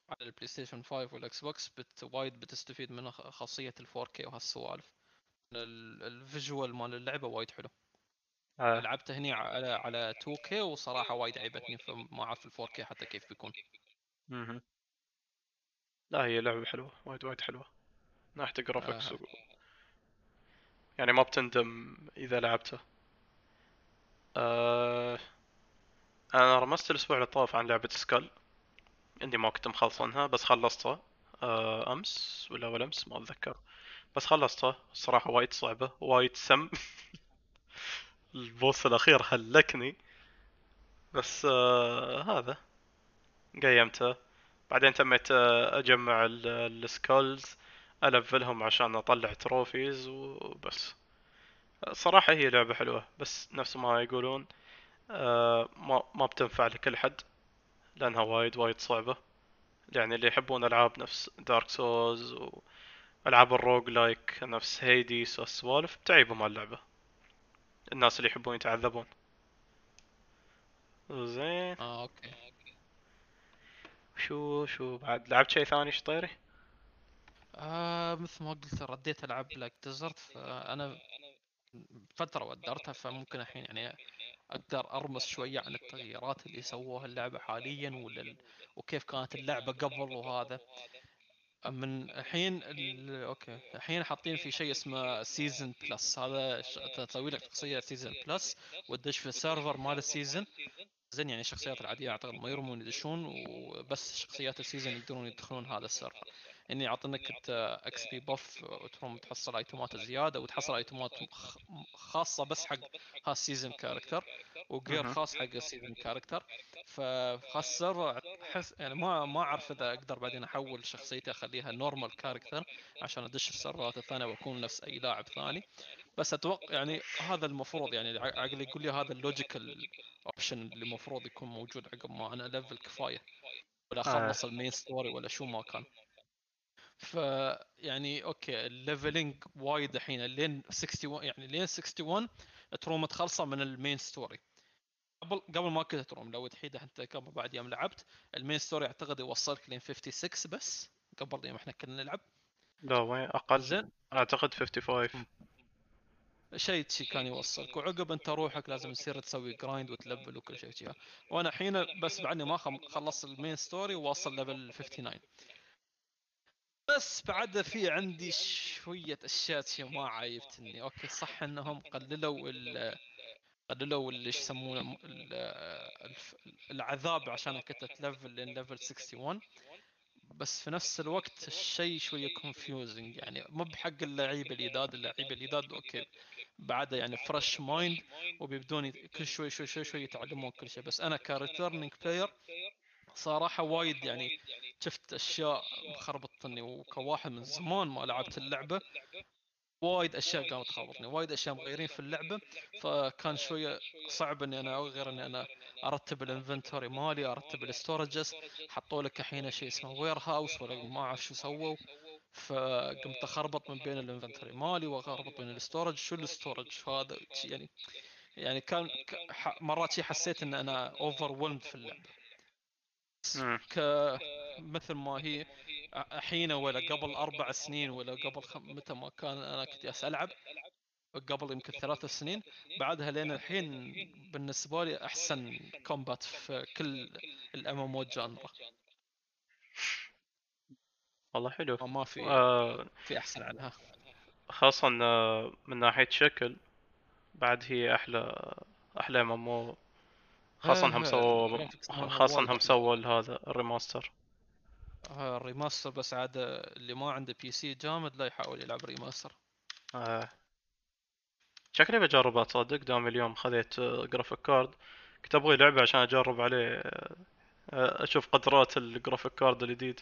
على البلاي ستيشن 5 والاكس بوكس but وايد بتستفيد من خ- خاصية ال 4K وهالسوالف. ال- ال visual مال اللعبة وايد حلو. آه. لعبته هني على على 2K وصراحة وايد عيبتني فما اعرف ال 4K حتى كيف بيكون. مهم. لا هي لعبة حلوة وايد وايد حلوة. من ناحية ال graphics آه. و... يعني ما بتندم إذا لعبته آه... أنا رمست الأسبوع اللي طاف عن لعبة Skul. اني ما كنت مخلصنها بس خلصتها. آه... أمس ولا أول أمس؟ ما أتذكر. بس خلصتها. الصراحة وايد صعبة. وايد سم. ال boss الأخير هلكني. بس آه... هذا. قيمته. بعدين تميت آه، أجمع ال- ال skulls ألفلهم عشان أطلع trophies وبس. صراحة هي لعبة حلوة. بس نفس ما يقولون ما ما بتنفع لكل حد لأنها وايد وايد صعبة. يعني اللي يحبون ألعاب نفس Dark Souls والعاب ال roguelike نفس Hades والسوالف بتعيبهم هاللعبة الناس اللي يحبون يتعذبون. زين. آه أوكي. شو شو بعد؟ لعبت شيء ثاني شطيري آه مثل ما قلت رديت العب Black Desert فأنا فترة ودرتها فممكن الحين يعني أقدر ارمس شوية عن التغييرات اللي سووها اللعبة حاليا ولا وكيف كانت اللعبة قبل وهذا من الحين ال- أوكي. الحين حاطين في شيء اسمه season plus هذا ش- تسوي لك شخصية season plus وتدش في ال server مال ال season. زين يعني الشخصيات العادية أعتقد ما يرمون يدشون وبس شخصيات ال season يقدرون يدخلون هذا ال server. إني يعطونك أنت XP buff وتروم تحصل item ات زيادة وتحصل item ات خ- خاصة بس حق هال season character و gear. خاص حق ال season character فهال server احس يعني ما ما أعرف إذا أقدر بعدين أحول شخصيتي أخليها normal character عشان أدش ال server ات الثانية وأكون نفس أي لاعب ثاني. بس أتوقع يعني هذا المفروض يعني ع- عقلي يقول لي هذا ال logical option اللي المفروض يكون موجود عقب ما أنا level كفاية. ولا أخلص ال main story ولا شو ما كان. ف يعني أوكي ال leveling وايد الحين لين 61 يعني لين 61 تروم تخلصه من ال main story. قبل قبل ما كنت تروم لو تحيد انت قبل بعد يوم لعبت ال main story أعتقد يوصلك لين 56 بس قبل يوم إحنا كنا نلعب. لا وين أقل؟ زين. أعتقد 55 شيء شي كان يوصلك وعقب أنت روحك لازم تصير تسوي grind وتلفل وكل شيء شي وأنا الحين بس بعدني ما خلصت ال main story وواصل level 59 بس بعد في عندي شوية أشياء شي ما عايبتني. أوكي صح إنهم قللوا ال قللوا اللي يسمونه العذاب عشان كنت تلفل لين level 61 بس في نفس الوقت الشيء شوية confusing يعني. مو بحق اللعيبه الجداد اللعيبه الجداد أوكي بعده يعني fresh mind وبيبدون كل شوي شوي شوي شوي يتعلمون كل شيء. بس أنا ك returning player صراحة وايد يعني شفت أشياء مخربطتني وكواحد من زمان ما لعبت اللعبة وايد أشياء قامت تخربطني وايد أشياء مغيرين في اللعبة فكان شوية صعب إني أنا غير إني أنا أرتب ال inventory مالي أرتب ال storages حطوا لك الحين شيء اسمه warehouse ولا ما أعرف شو سووا فقمت أخربط من بين ال inventory مالي وأخربط بين ال storage شو ال storage هذا؟ يعني يعني كان مرات شي حسيت إن أنا over في اللعبة. مثل ما هي الحين ولا قبل أربع سنين ولا قبل خم... متى ما كان أنا كنت ألعب قبل يمكن ثلاث سنين بعدها لين الحين بالنسبة لي أحسن combat في كل ال MMO genre والله حلو. ما في آه في أحسن عنها. خاصة آه، من ناحية شكل بعد هي أحلى أحلى MMO خاصة انهم سووا خاصة انهم. سووا هذا الريماستر الريماستر بس عاد اللي ما عنده PC جامد لا يحاول يلعب remaster آه. شكلي بجربها تصدق دام اليوم خذيت graphic card كنت أبغي لعبة عشان أجرب عليه آه، أشوف قدرات ال graphics card الجديد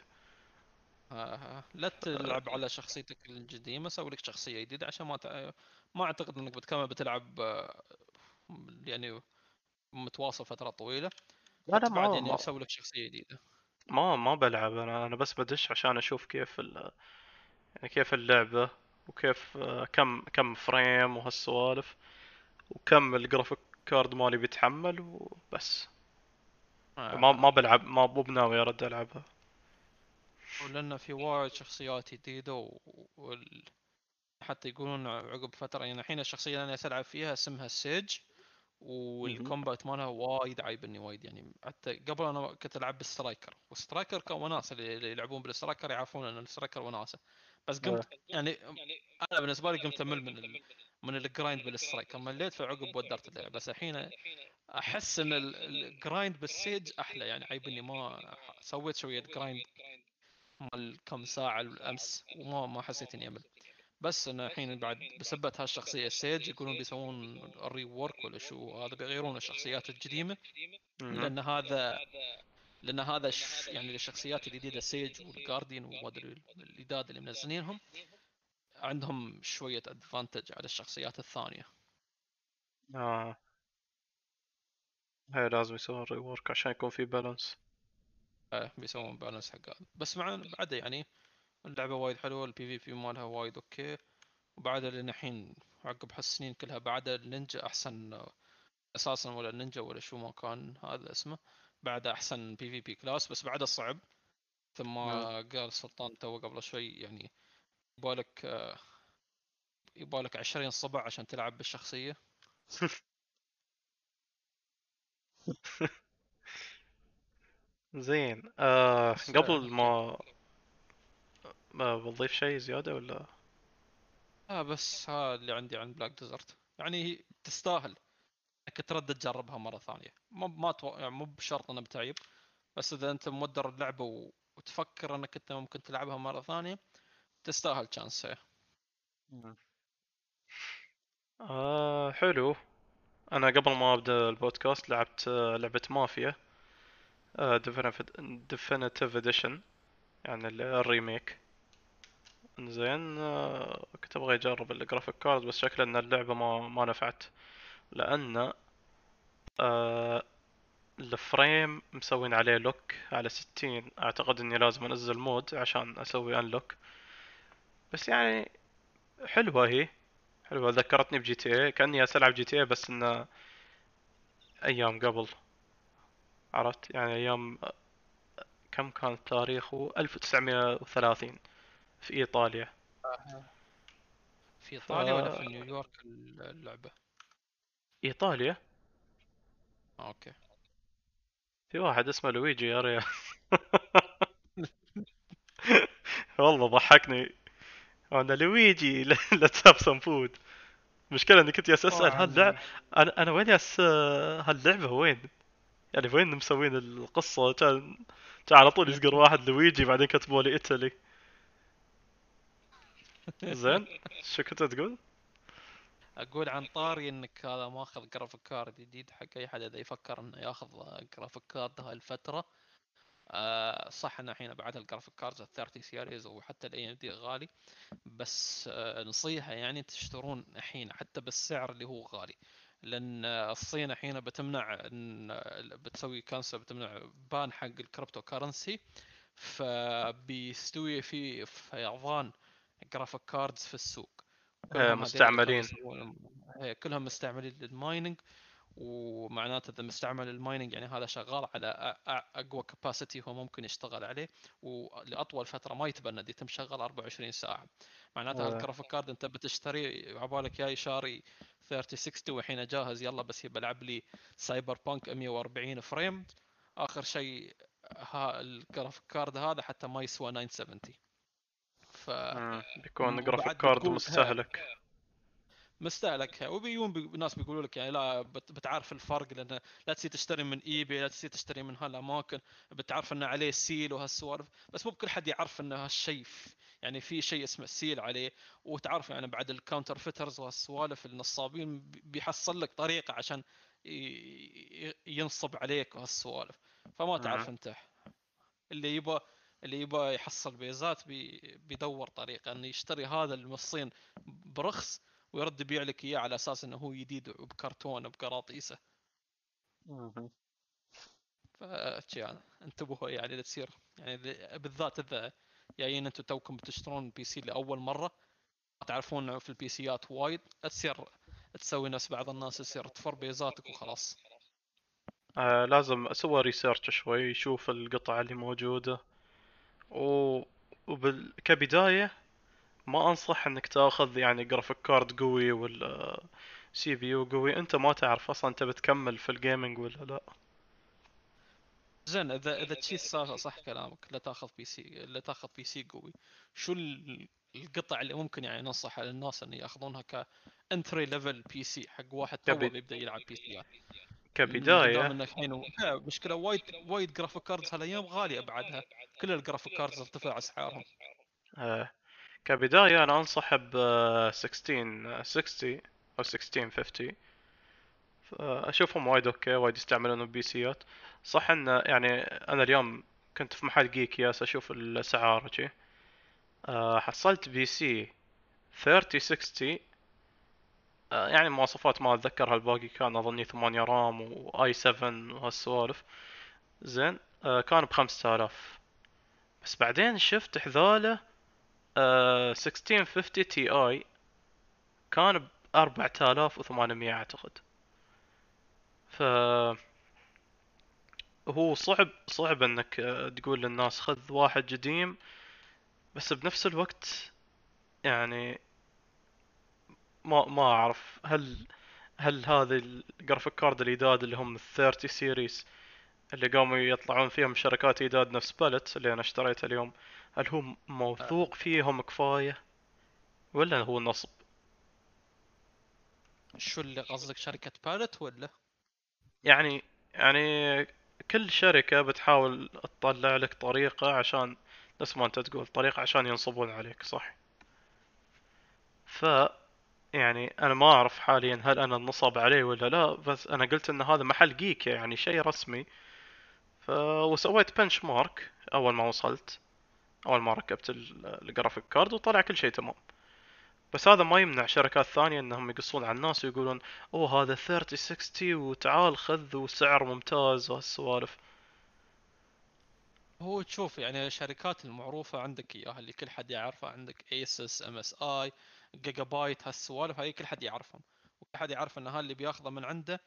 آه، لا تلعب على شخصيتك القديمة سوي لك شخصية جديدة عشان ما تع... ما أعتقد إنك بتكمل بتلعب آه، يعني متواصل فترة طويلة لا لا ما ما تسوي لك شخصية جديدة. ما, ما بلعب أنا أنا بس بدش عشان أشوف كيف ال... يعني كيف اللعبة وكيف آه، كم كم frame وهالسوالف وكم ال graphics card مالي بيتحمل وبس. ما ما آه، بلعب ما مو بناوي أرد ألعبها. ولأن في وايد شخصيات جديدة و... وال... حتى يقولون عقب فترة يعني الحين الشخصية اللي أنا ألعب فيها اسمها Sage. وال combat مالها وايد عايبني وايد يعني حتى قبل أنا كنت ألعب بال Striker وال Striker كان وناسة اللي اللي يلعبون بال Striker يعرفون إن ال Striker وناسة. بس قمت يعني أنا بالنسبة لي قمت أمل من ال... من ال grind بال Striker. مليت فعقب ودرت اللعبة. بس الحين أحس إن ال- ال grind بال Sage أحلى. يعني عيبني ما سويت شوية grind مال كم ساعة الامس وما ما حسيت إني أمل. بس أنا الحين بعد بسبة هالشخصية Sage يقولون بيسوون rework ولا شو؟ هذا بيغيرون الشخصيات القديمة. لأن هذا لأن هذا ش... يعني الشخصيات الجديدة Sage وال Guardian وما ادري الجداد اللي منزلينهم عندهم شوية advantage على الشخصيات الثانية. آه. هاي لازم يسوون rework عشان يكون في balance آه، بيسوون balance حق هذا. بس مع بعد يعني اللعبة وايد حلوة ال PVP مالها وايد okay. وبعد لأن الحين عقب هالسنين كلها بعد النينجا أحسن أساسا ولا النينجا ولا شو ما كان هذا اسمه. بعد أحسن PVP class بس بعده صعب. مثل ما قال سلطان تو قبل شوي يعني يبالك يبالك 20 صبع عشان تلعب بالشخصية. زين. آه قبل ما ما بضيف شيء زيادة ولا؟ آه بس ها اللي عندي عن Black Desert يعني هي تستاهل. انك تردد تجربها مرة ثانية. مو ما تو... يعني مو بشرط انها بتعيب. بس إذا أنت مودر اللعبة و... وتفكر إنك أنت ممكن تلعبها مرة ثانية تستاهل chance آه حلو. أنا قبل ما أبدأ البودكاست لعبت آه، لعبة مافيا. Definitive Edition يعني ال- ال remake زين آه كنت أبغى اجرب ال graphics card بس شكله إن اللعبة ما ما نفعت. لأن آه ال frame مسوين عليه lock على ستين. أعتقد إني لازم أنزل mod عشان أسوي unlock بس يعني حلوة هي. حلوة. ذكرتني ب GTA كأني ألعب GTA بس إنه أيام قبل. عرفت؟ يعني أيام كم كان تاريخه؟ 1930 في إيطاليا. في إيطاليا ولا في نيويورك اللعبة؟ إيطاليا. آه، okay. في واحد اسمه لويجي يا ريال. والله ضحكني. أنا لويجي let's have some food المشكلة إني كنت جالس أسأل هاللعبة أنا أنا وين جالس؟ هاللعبة وين؟ يعني وين مسوين القصة؟ كان كان على طول يذكر واحد لويجي بعدين كتبوا لي إيطالي. زين. شو كنت تقول؟ أقول عن طاري إنك هذا ماخذ graphics card جديد حق أي حد إذا يفكر إنه ياخذ graphics card هاي الفترة. آه صح ان الحين بعد ال graphics cards ال 30 series وحتى ال AMD غالي. بس آه نصيحة يعني تشترون الحين حتى بالسعر اللي هو غالي. لأن الصين الحين بتمنع إن بتسوي cancel بتمنع ban حق ال cryptocurrency فبيستوي في فيضان graphics cards في السوق. آه، مستعملين. كلهم مستعملين لل mining ومعناته إذا مستعمل ال mining يعني هذا شغال على أقوى capacity هو ممكن يشتغل عليه ولأطول فترة ما يتبند يتم شغال 24 ساعة. معناته آه. هالجرافيك كارد أنت بتشتري عبالك جاي شاري 3060 والحين جاهز يلا بس يبى العب لي Cyberpunk 140 frame آخر شيء ال graphics card هذا حتى ما يسوى 970 ف مم. بيكون graphics card مستهلك مستهلك وبيجون بي... ناس بيقولوا لك يعني لا بت... بتعرف الفرق لأن لا تصير تشتري من eBay لا تصير تشتري من هالاماكن بتعرف إنه عليه seal وهالسوالف بس مو بكل حد يعرف إنه هالشيء يعني في شيء اسمه seal عليه وتعرف يعني بعد ال counterfeiters وهالسوالف النصابين بي- بيحصل لك طريقة عشان ي... ينصب عليك وهالسوالف فما تعرف. أنت اللي يبغى اللي يبغى يحصل بيزات بي... بيدور طريقه انه يشتري هذا من الصين برخص ويرد يبيع لك إياه على أساس إنه هو جديد وبكرتون بقراطيسه. ف يعني انتبهوا يعني لا تصير يعني بالذات إذا جايين أنتم توكم بتشترون PC لأول مرة تعرفون إنه في ال PC ات وايد تصير تسوي نفس بعض الناس تصير تفر بيزاتك وخلاص. آه لازم أسوي research شوي يشوف القطع اللي موجودة. و... وبال... كبداية ما أنصح إنك تأخذ يعني graphic card قوي ولا CPU قوي. أنت ما تعرف أصلا أنت بتكمل في ال gaming ولا لا. زين إذا إذا تشي السالفه صح كلامك لا تأخذ PC لا تأخذ PC قوي. شو ال- القطع اللي ممكن يعني ننصح للناس إن يأخذونها ك entry level PC حق واحد تو بيبدا يلعب PC كبداية انك الحين مشكلة وايد وايد graphic cards هالأيام غالية بعدها. كل ال graphic cards ارتفع أسعارهم. آه. كبداية أنا أنصح ب 1660 أو 1650 اشوفهم وايد okay وايد يستعملون PC ات صح إن يعني أنا اليوم كنت في محل Geekay ياس أشوف الأسعار جي آه حصلت PC 3060 آه يعني مواصفات ما اتذكر هالباقي كان أظني 8 RAM و i7 وهالسوالف. زين آه كان ب 5000 بس بعدين شفت حذاله آه 1650 Ti كان ب 4800 أعتقد. ف هو صعب صعب إنك آه، تقول للناس خذ واحد قديم بس بنفس الوقت يعني ما ما أعرف. هل هل هذه ال graphic card الجداد اللي هم ال 30 series اللي قاموا يطلعون فيهم شركات جداد نفس Palit اللي أنا اشتريته اليوم هل هو موثوق فيهم كفاية؟ ولا هو نصب؟ شو اللي قصدك شركة Palit ولا؟ يعني يعني كل شركة بتحاول تطلع لك طريقة عشان نفس ما أنت تقول طريقة عشان ينصبون عليك صح؟ ف يعني أنا ما أعرف حاليا هل أنا نصب علي ولا لا بس أنا قلت إن هذا محل Geekay يعني شيء رسمي. ف وسويت benchmark أول ما وصلت أول ما ركبت ال graphic card وطلع كل شيء تمام. بس هذا ما يمنع شركات ثانية إنهم يقصون على الناس ويقولون أوه هذا 3060 وتعال خذ وسعر ممتاز. وهالسوالف. هو تشوف يعني الشركات المعروفة عندك اياها اللي كل حد يعرفها عندك ASUS MSI Gigabyte هالسوالف هاي كل حد يعرفهم وكل حد يعرف ان هذا اللي بياخذه من عنده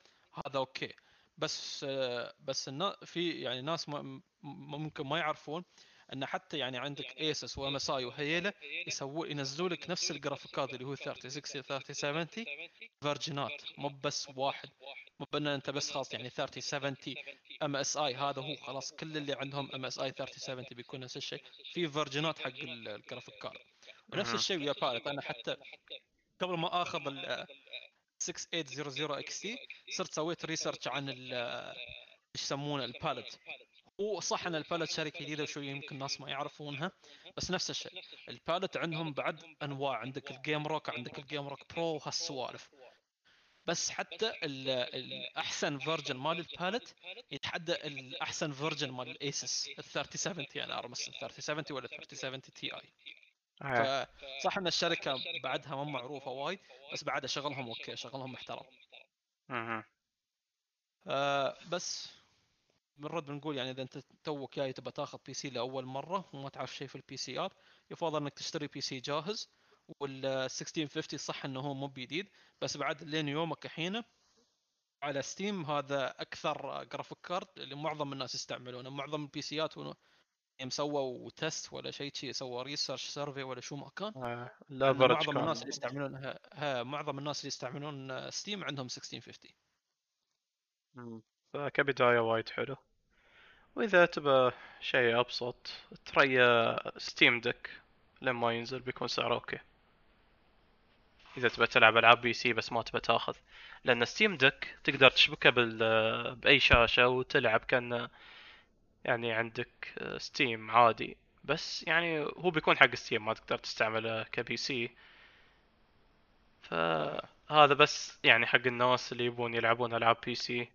هذا okay. بس بس في يعني ناس ممكن ما يعرفون إن حتى يعني عندك ASUS و MSI وهيلة يسووا ينزلوا لك نفس الجرافيكات اللي هو 3060 3070 version ات مو بس واحد. مو بان أنت بس خلاص يعني 3070 MSI هذا هو خلاص كل اللي عندهم MSI 3070 بيكون نفس الشيء. في version ات حق ال graphic card ونفس الشيء ويا Palit أنا حتى قبل ما آخذ ال 6800 XT صرت سويت research عن إيش يسمونه ال Palit وصح إن ال Palit شركة جديدة وشوي يمكن الناس ما يعرفونها بس نفس الشيء. ال Palit عندهم بعد أنواع. عندك ال GameRock عندك ال GameRock Pro وهالسوالف بس حتى الاحسن version مال ال Palit يتحدى الاحسن version مال ال ASUS ال 3070 أنا ارمس ال 3070 ولا 3070 Ti فصح إن الشركة بعدها ما معروفة وايد بس بعدها شغلهم okay شغلهم محترم. أها. آه بس بنرد بنقول يعني إذا أنت توك جاي تبى تاخذ PC لأول مرة وما تعرف شيء في ال PC ار يفضل إنك تشتري PC جاهز وال 1650 صح إنه هو مو بجديد بس بعد لين يومك الحين على Steam هذا أكثر graphic card اللي معظم الناس يستعملونه معظم ال PC ات مسووا test ولا شيء شيء سووا research survey ولا شو ما كان. آه لا معظم الناس اللي يستعملون ها, ها معظم الناس اللي يستعملون Steam عندهم 1650 فكبداية وايد حلو. وإذا تبى شيء أبسط تريا Steam Deck لما ينزل بيكون سعره okay. إذا تبى تلعب ألعاب PC بس ما تبى تاخذ. لأن Steam Deck تقدر تشبكه بال بأي شاشة وتلعب كان يعني عندك Steam عادي. بس يعني هو بيكون حق Steam ما تقدر تستعمله ك PC فهذا بس يعني حق الناس اللي يبون يلعبون ألعاب PC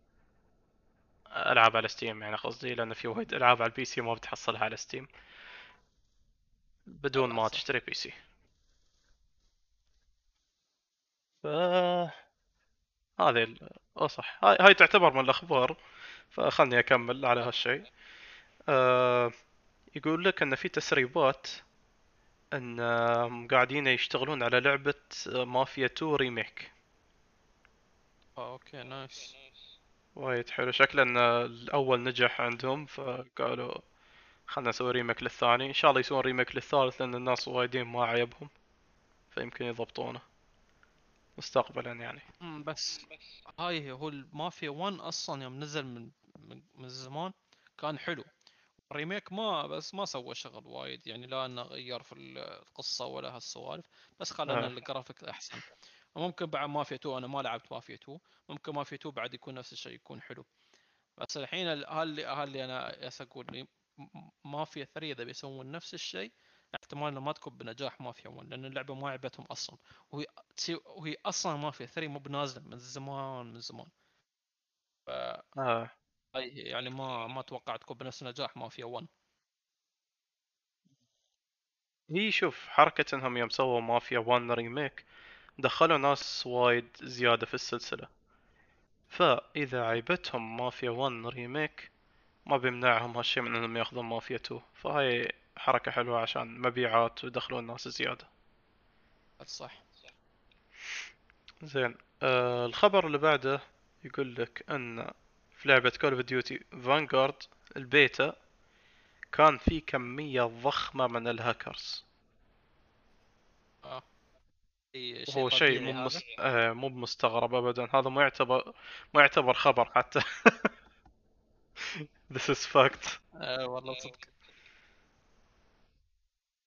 ألعاب على Steam يعني قصدي لأن في وايد ألعاب على ال PC ما بتحصلها على Steam بدون ما تشتري PC ف هذه ال... آه صح. هاي, هاي تعتبر من الأخبار. فخلني أكمل على هالشيء. آه يقول لك إن في تسريبات إن قاعدين يشتغلون على لعبة مافيا 2 remake. آه okay nice. وايد حلو. شكله إن الأول نجح عندهم فقالوا خلنا نسوي remake للثاني. إن شاء الله يسوون remake للثالث لأن الناس وايدين ما عيبهم فيمكن يضبطونه. مستقبلا يعني. بس هاي هو المافيا 1 أصلا يوم نزل من من زمان كان حلو. ال remake ما بس ما سوى شغل وايد يعني لا إنه غير في القصة ولا هالسوالف بس خلى آه. الجرافيك أحسن. وممكن بعد مافيا 2 أنا ما لعبت مافيا 2 ممكن مافيا 2 بعد يكون نفس الشيء يكون حلو. بس الحين هل هل أنا أقول مافيا 3 إذا بيسوون نفس الشيء احتمال إنه ما تكون بنجاح مافيا 1 لأن اللعبة ما عجبتهم أصلا. وهي وهي أصلا مافيا 3 مو بنازله من زمان من زمان. ف آه. يعني ما ما أتوقع تكون بنفس نجاح مافيا 1 هي شوف حركة إنهم يوم سووا مافيا 1 ريميك دخلوا ناس وايد زيادة في السلسلة. فإذا عيبتهم مافيا 1 ريميك ما بيمنعهم هالشي من إنهم ياخذون مافيا 2 فهاي حركة حلوة عشان مبيعات ويدخلون ناس زيادة. صح. زين آه الخبر اللي بعده يقول لك إن لعبة Call of Duty Vanguard ال beta كان في كمية ضخمة من الهاكرز. آه. إي هو شيء مو. مس... آه مو مستغرب ابدا. هذا ما يعتبر ما يعتبر خبر حتى. This is fact آه والله صدق.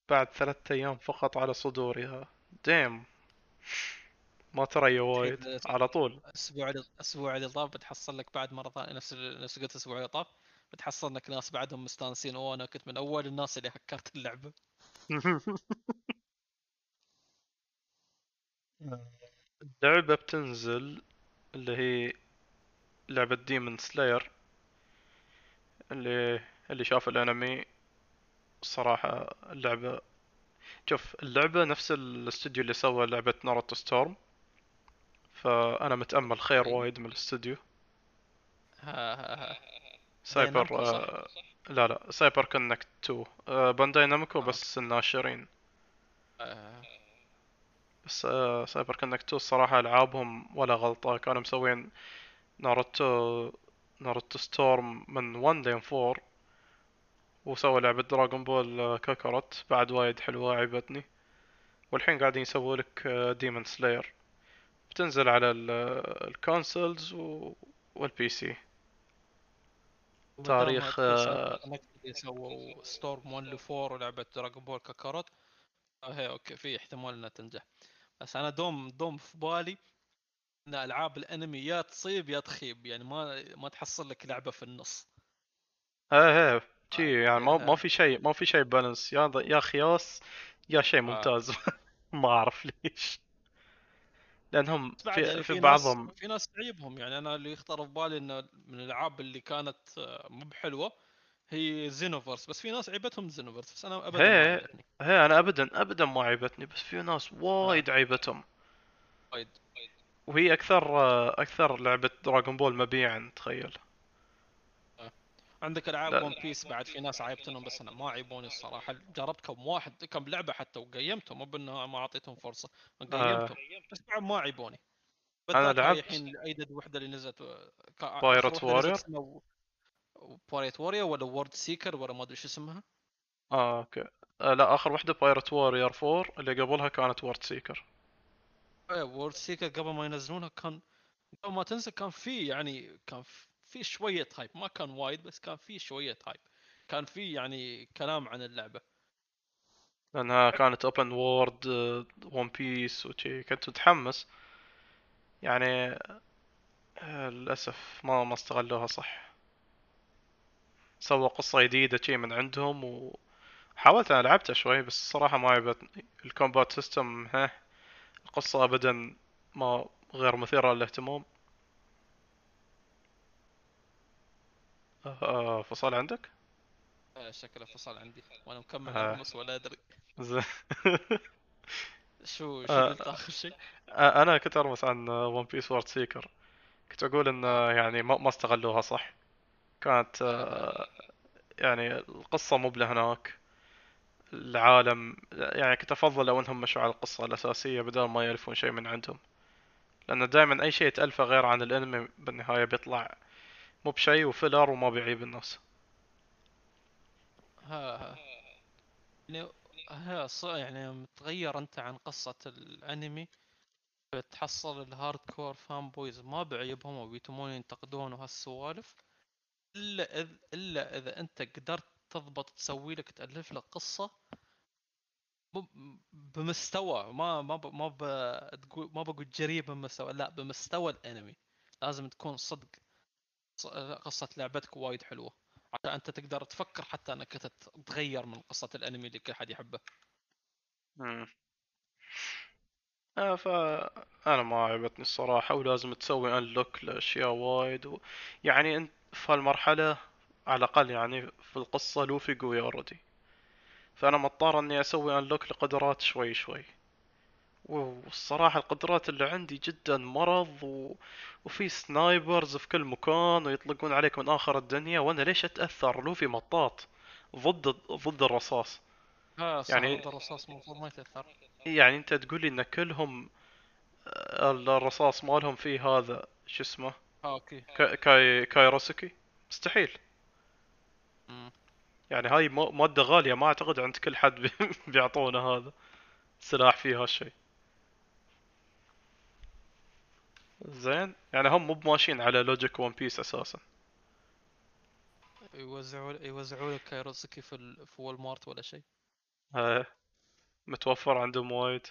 بعد ثلاثة أيام فقط على صدورها. دايما ترى وايد على طول. الأسبوع اللي الأسبوع اللي طاف بتحصل لك بعد مرة ثانية نفس نفس قلت الأسبوع اللي طاف بتحصل لك ناس بعدهم مستانسين أوه أنا كنت من أول الناس اللي هكرت اللعبة. اللعبة بتنزل اللي هي لعبة Demon Slayer اللي اللي شاف الأنمي صراحة اللعبة شوف اللعبة نفس الاستوديو اللي سوى لعبة Naruto Storm فأنا متأمل خير أي. وايد من الاستوديو. سايبر صح؟ آه لا لا CyberConnect 2 آه Bandai Namco آه. بس الناشرين. بس آه CyberConnect 2 الصراحة ألعابهم ولا غلطة. كانوا مسوين Naruto Naruto Storm من 1 لين 4 وسوى لعبة Dragon Ball Kakarot بعد وايد حلوة عجبتني. والحين قاعدين يسووا لك Demon Slayer. بتنزل على ال- آه، ال consoles. وال PC تاريخ، آه، CyberConnect اللي سووا Storm 1 ل 4 ولعبة Dragon Ball Kakarot آه، هي okay في احتمال إنها تنجح. بس أنا دوم دوم في بالي إن ألعاب الأنمي يا تصيب يا تخيب. يعني ما ما تحصل لك لعبة في النص. إيه إيه شي يعني ما آه. ما في شيء ما في شيء بالانس يا يا خياس يا شيء ممتاز. ما أعرف ليش. لأنهم في, يعني في ناس بعضهم في ناس تعيبهم يعني أنا اللي يخطر في بالي إنه من الألعاب اللي كانت آه، مو بحلوة هي زينوفرس بس في ناس عيبتهم زينوفرس بس أنا ابدا ما هي- هي أنا ابدا ابدا ما عيبتني بس في ناس وايد عيبتهم. وايد وهي أكثر أكثر لعبة Dragon Ball مبيعا تخيل. عندك ألعاب. One Piece بعد في ناس عيبتهم بس أنا ما عيبوني الصراحة. جربت كم واحد كم لعبة حتى وقيمتهم مو بإنه ما أعطيتهم فرصة قيمتهم. بس بعد ما عيبوني. هاي لعبت- الحين الايدد وحدة اللي نزلت آه، Warrior؟ اسمها Pirate Warrior ولا World Seeker ولا ما أدري شو اسمها. آه okay. آه لا آخر وحدة Pirate Warrior 4 اللي قبلها كانت World Seeker World Seeker قبل ما ينزلونها كان قبل ما تنزل كان في يعني كان في شوية hype ما كان وايد بس كان في شوية hype كان في يعني كلام عن اللعبة. لأنها كانت open world One Piece وشي. كنت متحمس. يعني آه، للأسف ما ما استغلوها صح. سووا قصة جديدة شي من عندهم وحاولت أنا لعبتها شوي بس الصراحة ما عجبتني. ال combat system ها القصة ابدا ما غير مثيرة للاهتمام. آه، آه، فصل عندك؟ آه، شكله فصل عندي وأنا مكمل آه. ولا أدري زين شو شو آه. قلت آخر شيء آه، أنا كنت ارمس عن One Piece World Seeker كنت أقول إن يعني ما ما استغلوها صح كانت آه، يعني القصة مو هناك العالم يعني كنت أفضل لو إنهم مشوا على القصة الأساسية بدل ما يالفون شيء من عندهم لأن دائما أي شيء تألفه غير عن الأنمي بالنهاية بيطلع مو بشيء و filler وما بيعيب الناس. ها ها. يعني ها يعني متغير أنت عن قصة الأنمي. بتحصل ال hardcore fanboys ما بعيبهم وبيتمون ينتقدون وهالسوالف. إلا اذا إلا إذا أنت قدرت تضبط تسوي لك تألف لك قصة بمستوى ما ما ب- ما ب- ما بقول جريء بمستوى لا بمستوى الأنمي. لازم تكون صدق. قصة لعبتك وايد حلوة. عشان أنت تقدر تفكر حتى أنك تت- تغير من قصة الأنمي اللي كل حد يحبه. مم. آه فأنا ما عجبتني الصراحة ولازم تسوي unlock لأشياء وايد و... يعني أنت في هالمرحلة على الأقل يعني في القصة لوفي قوي already فأنا مضطر إني أسوي unlock لقدرات شوي شوي. والصراحة القدرات اللي عندي جدا مرض و... وفي snipers في كل مكان ويطلقون عليك من آخر الدنيا وأنا ليش أتأثر؟ لوفي مطاط ضد ضد الرصاص. يعني- يعني الرصاص المفروض ما يتأثر. يعني أنت تقولي إن كلهم آه، الرصاص مالهم فيه هذا شو اسمه؟ okay. كا- كاي كايروسكي؟ مستحيل. مم. يعني هاي مادة غالية ما أعتقد عند كل حد بي- بيعطونا هذا سلاح فيه هالشيء زين. يعني هم مو بماشيين على logic One Piece أساسا. يوزعوا يوزعوا لك كايروسكي في ال... في Walmart ولا شيء. آه، متوفر عندهم وايد.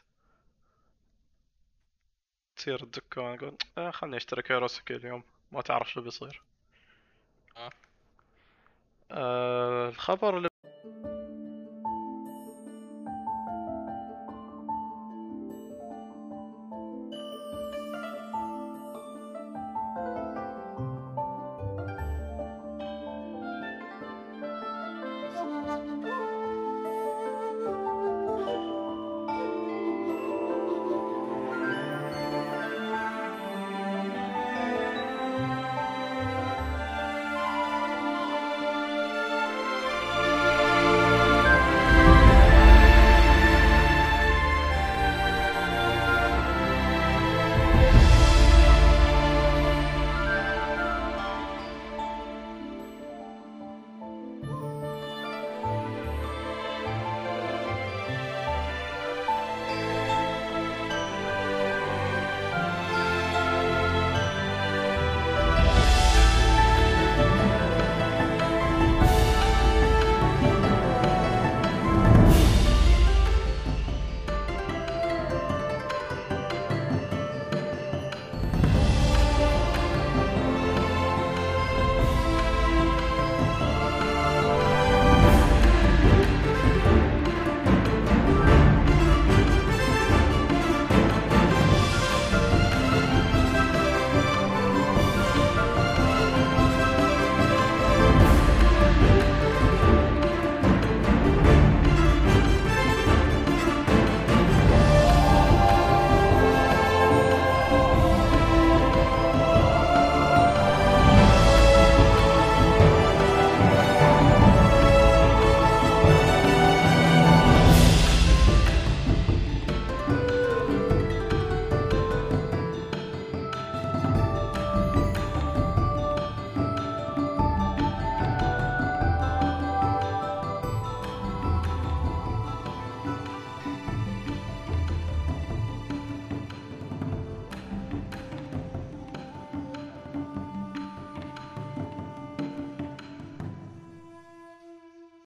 تصير الدكان يقول آه خلني أشتري كايروسكي اليوم ما تعرف شو بيصير. آه. آه الخبر اللي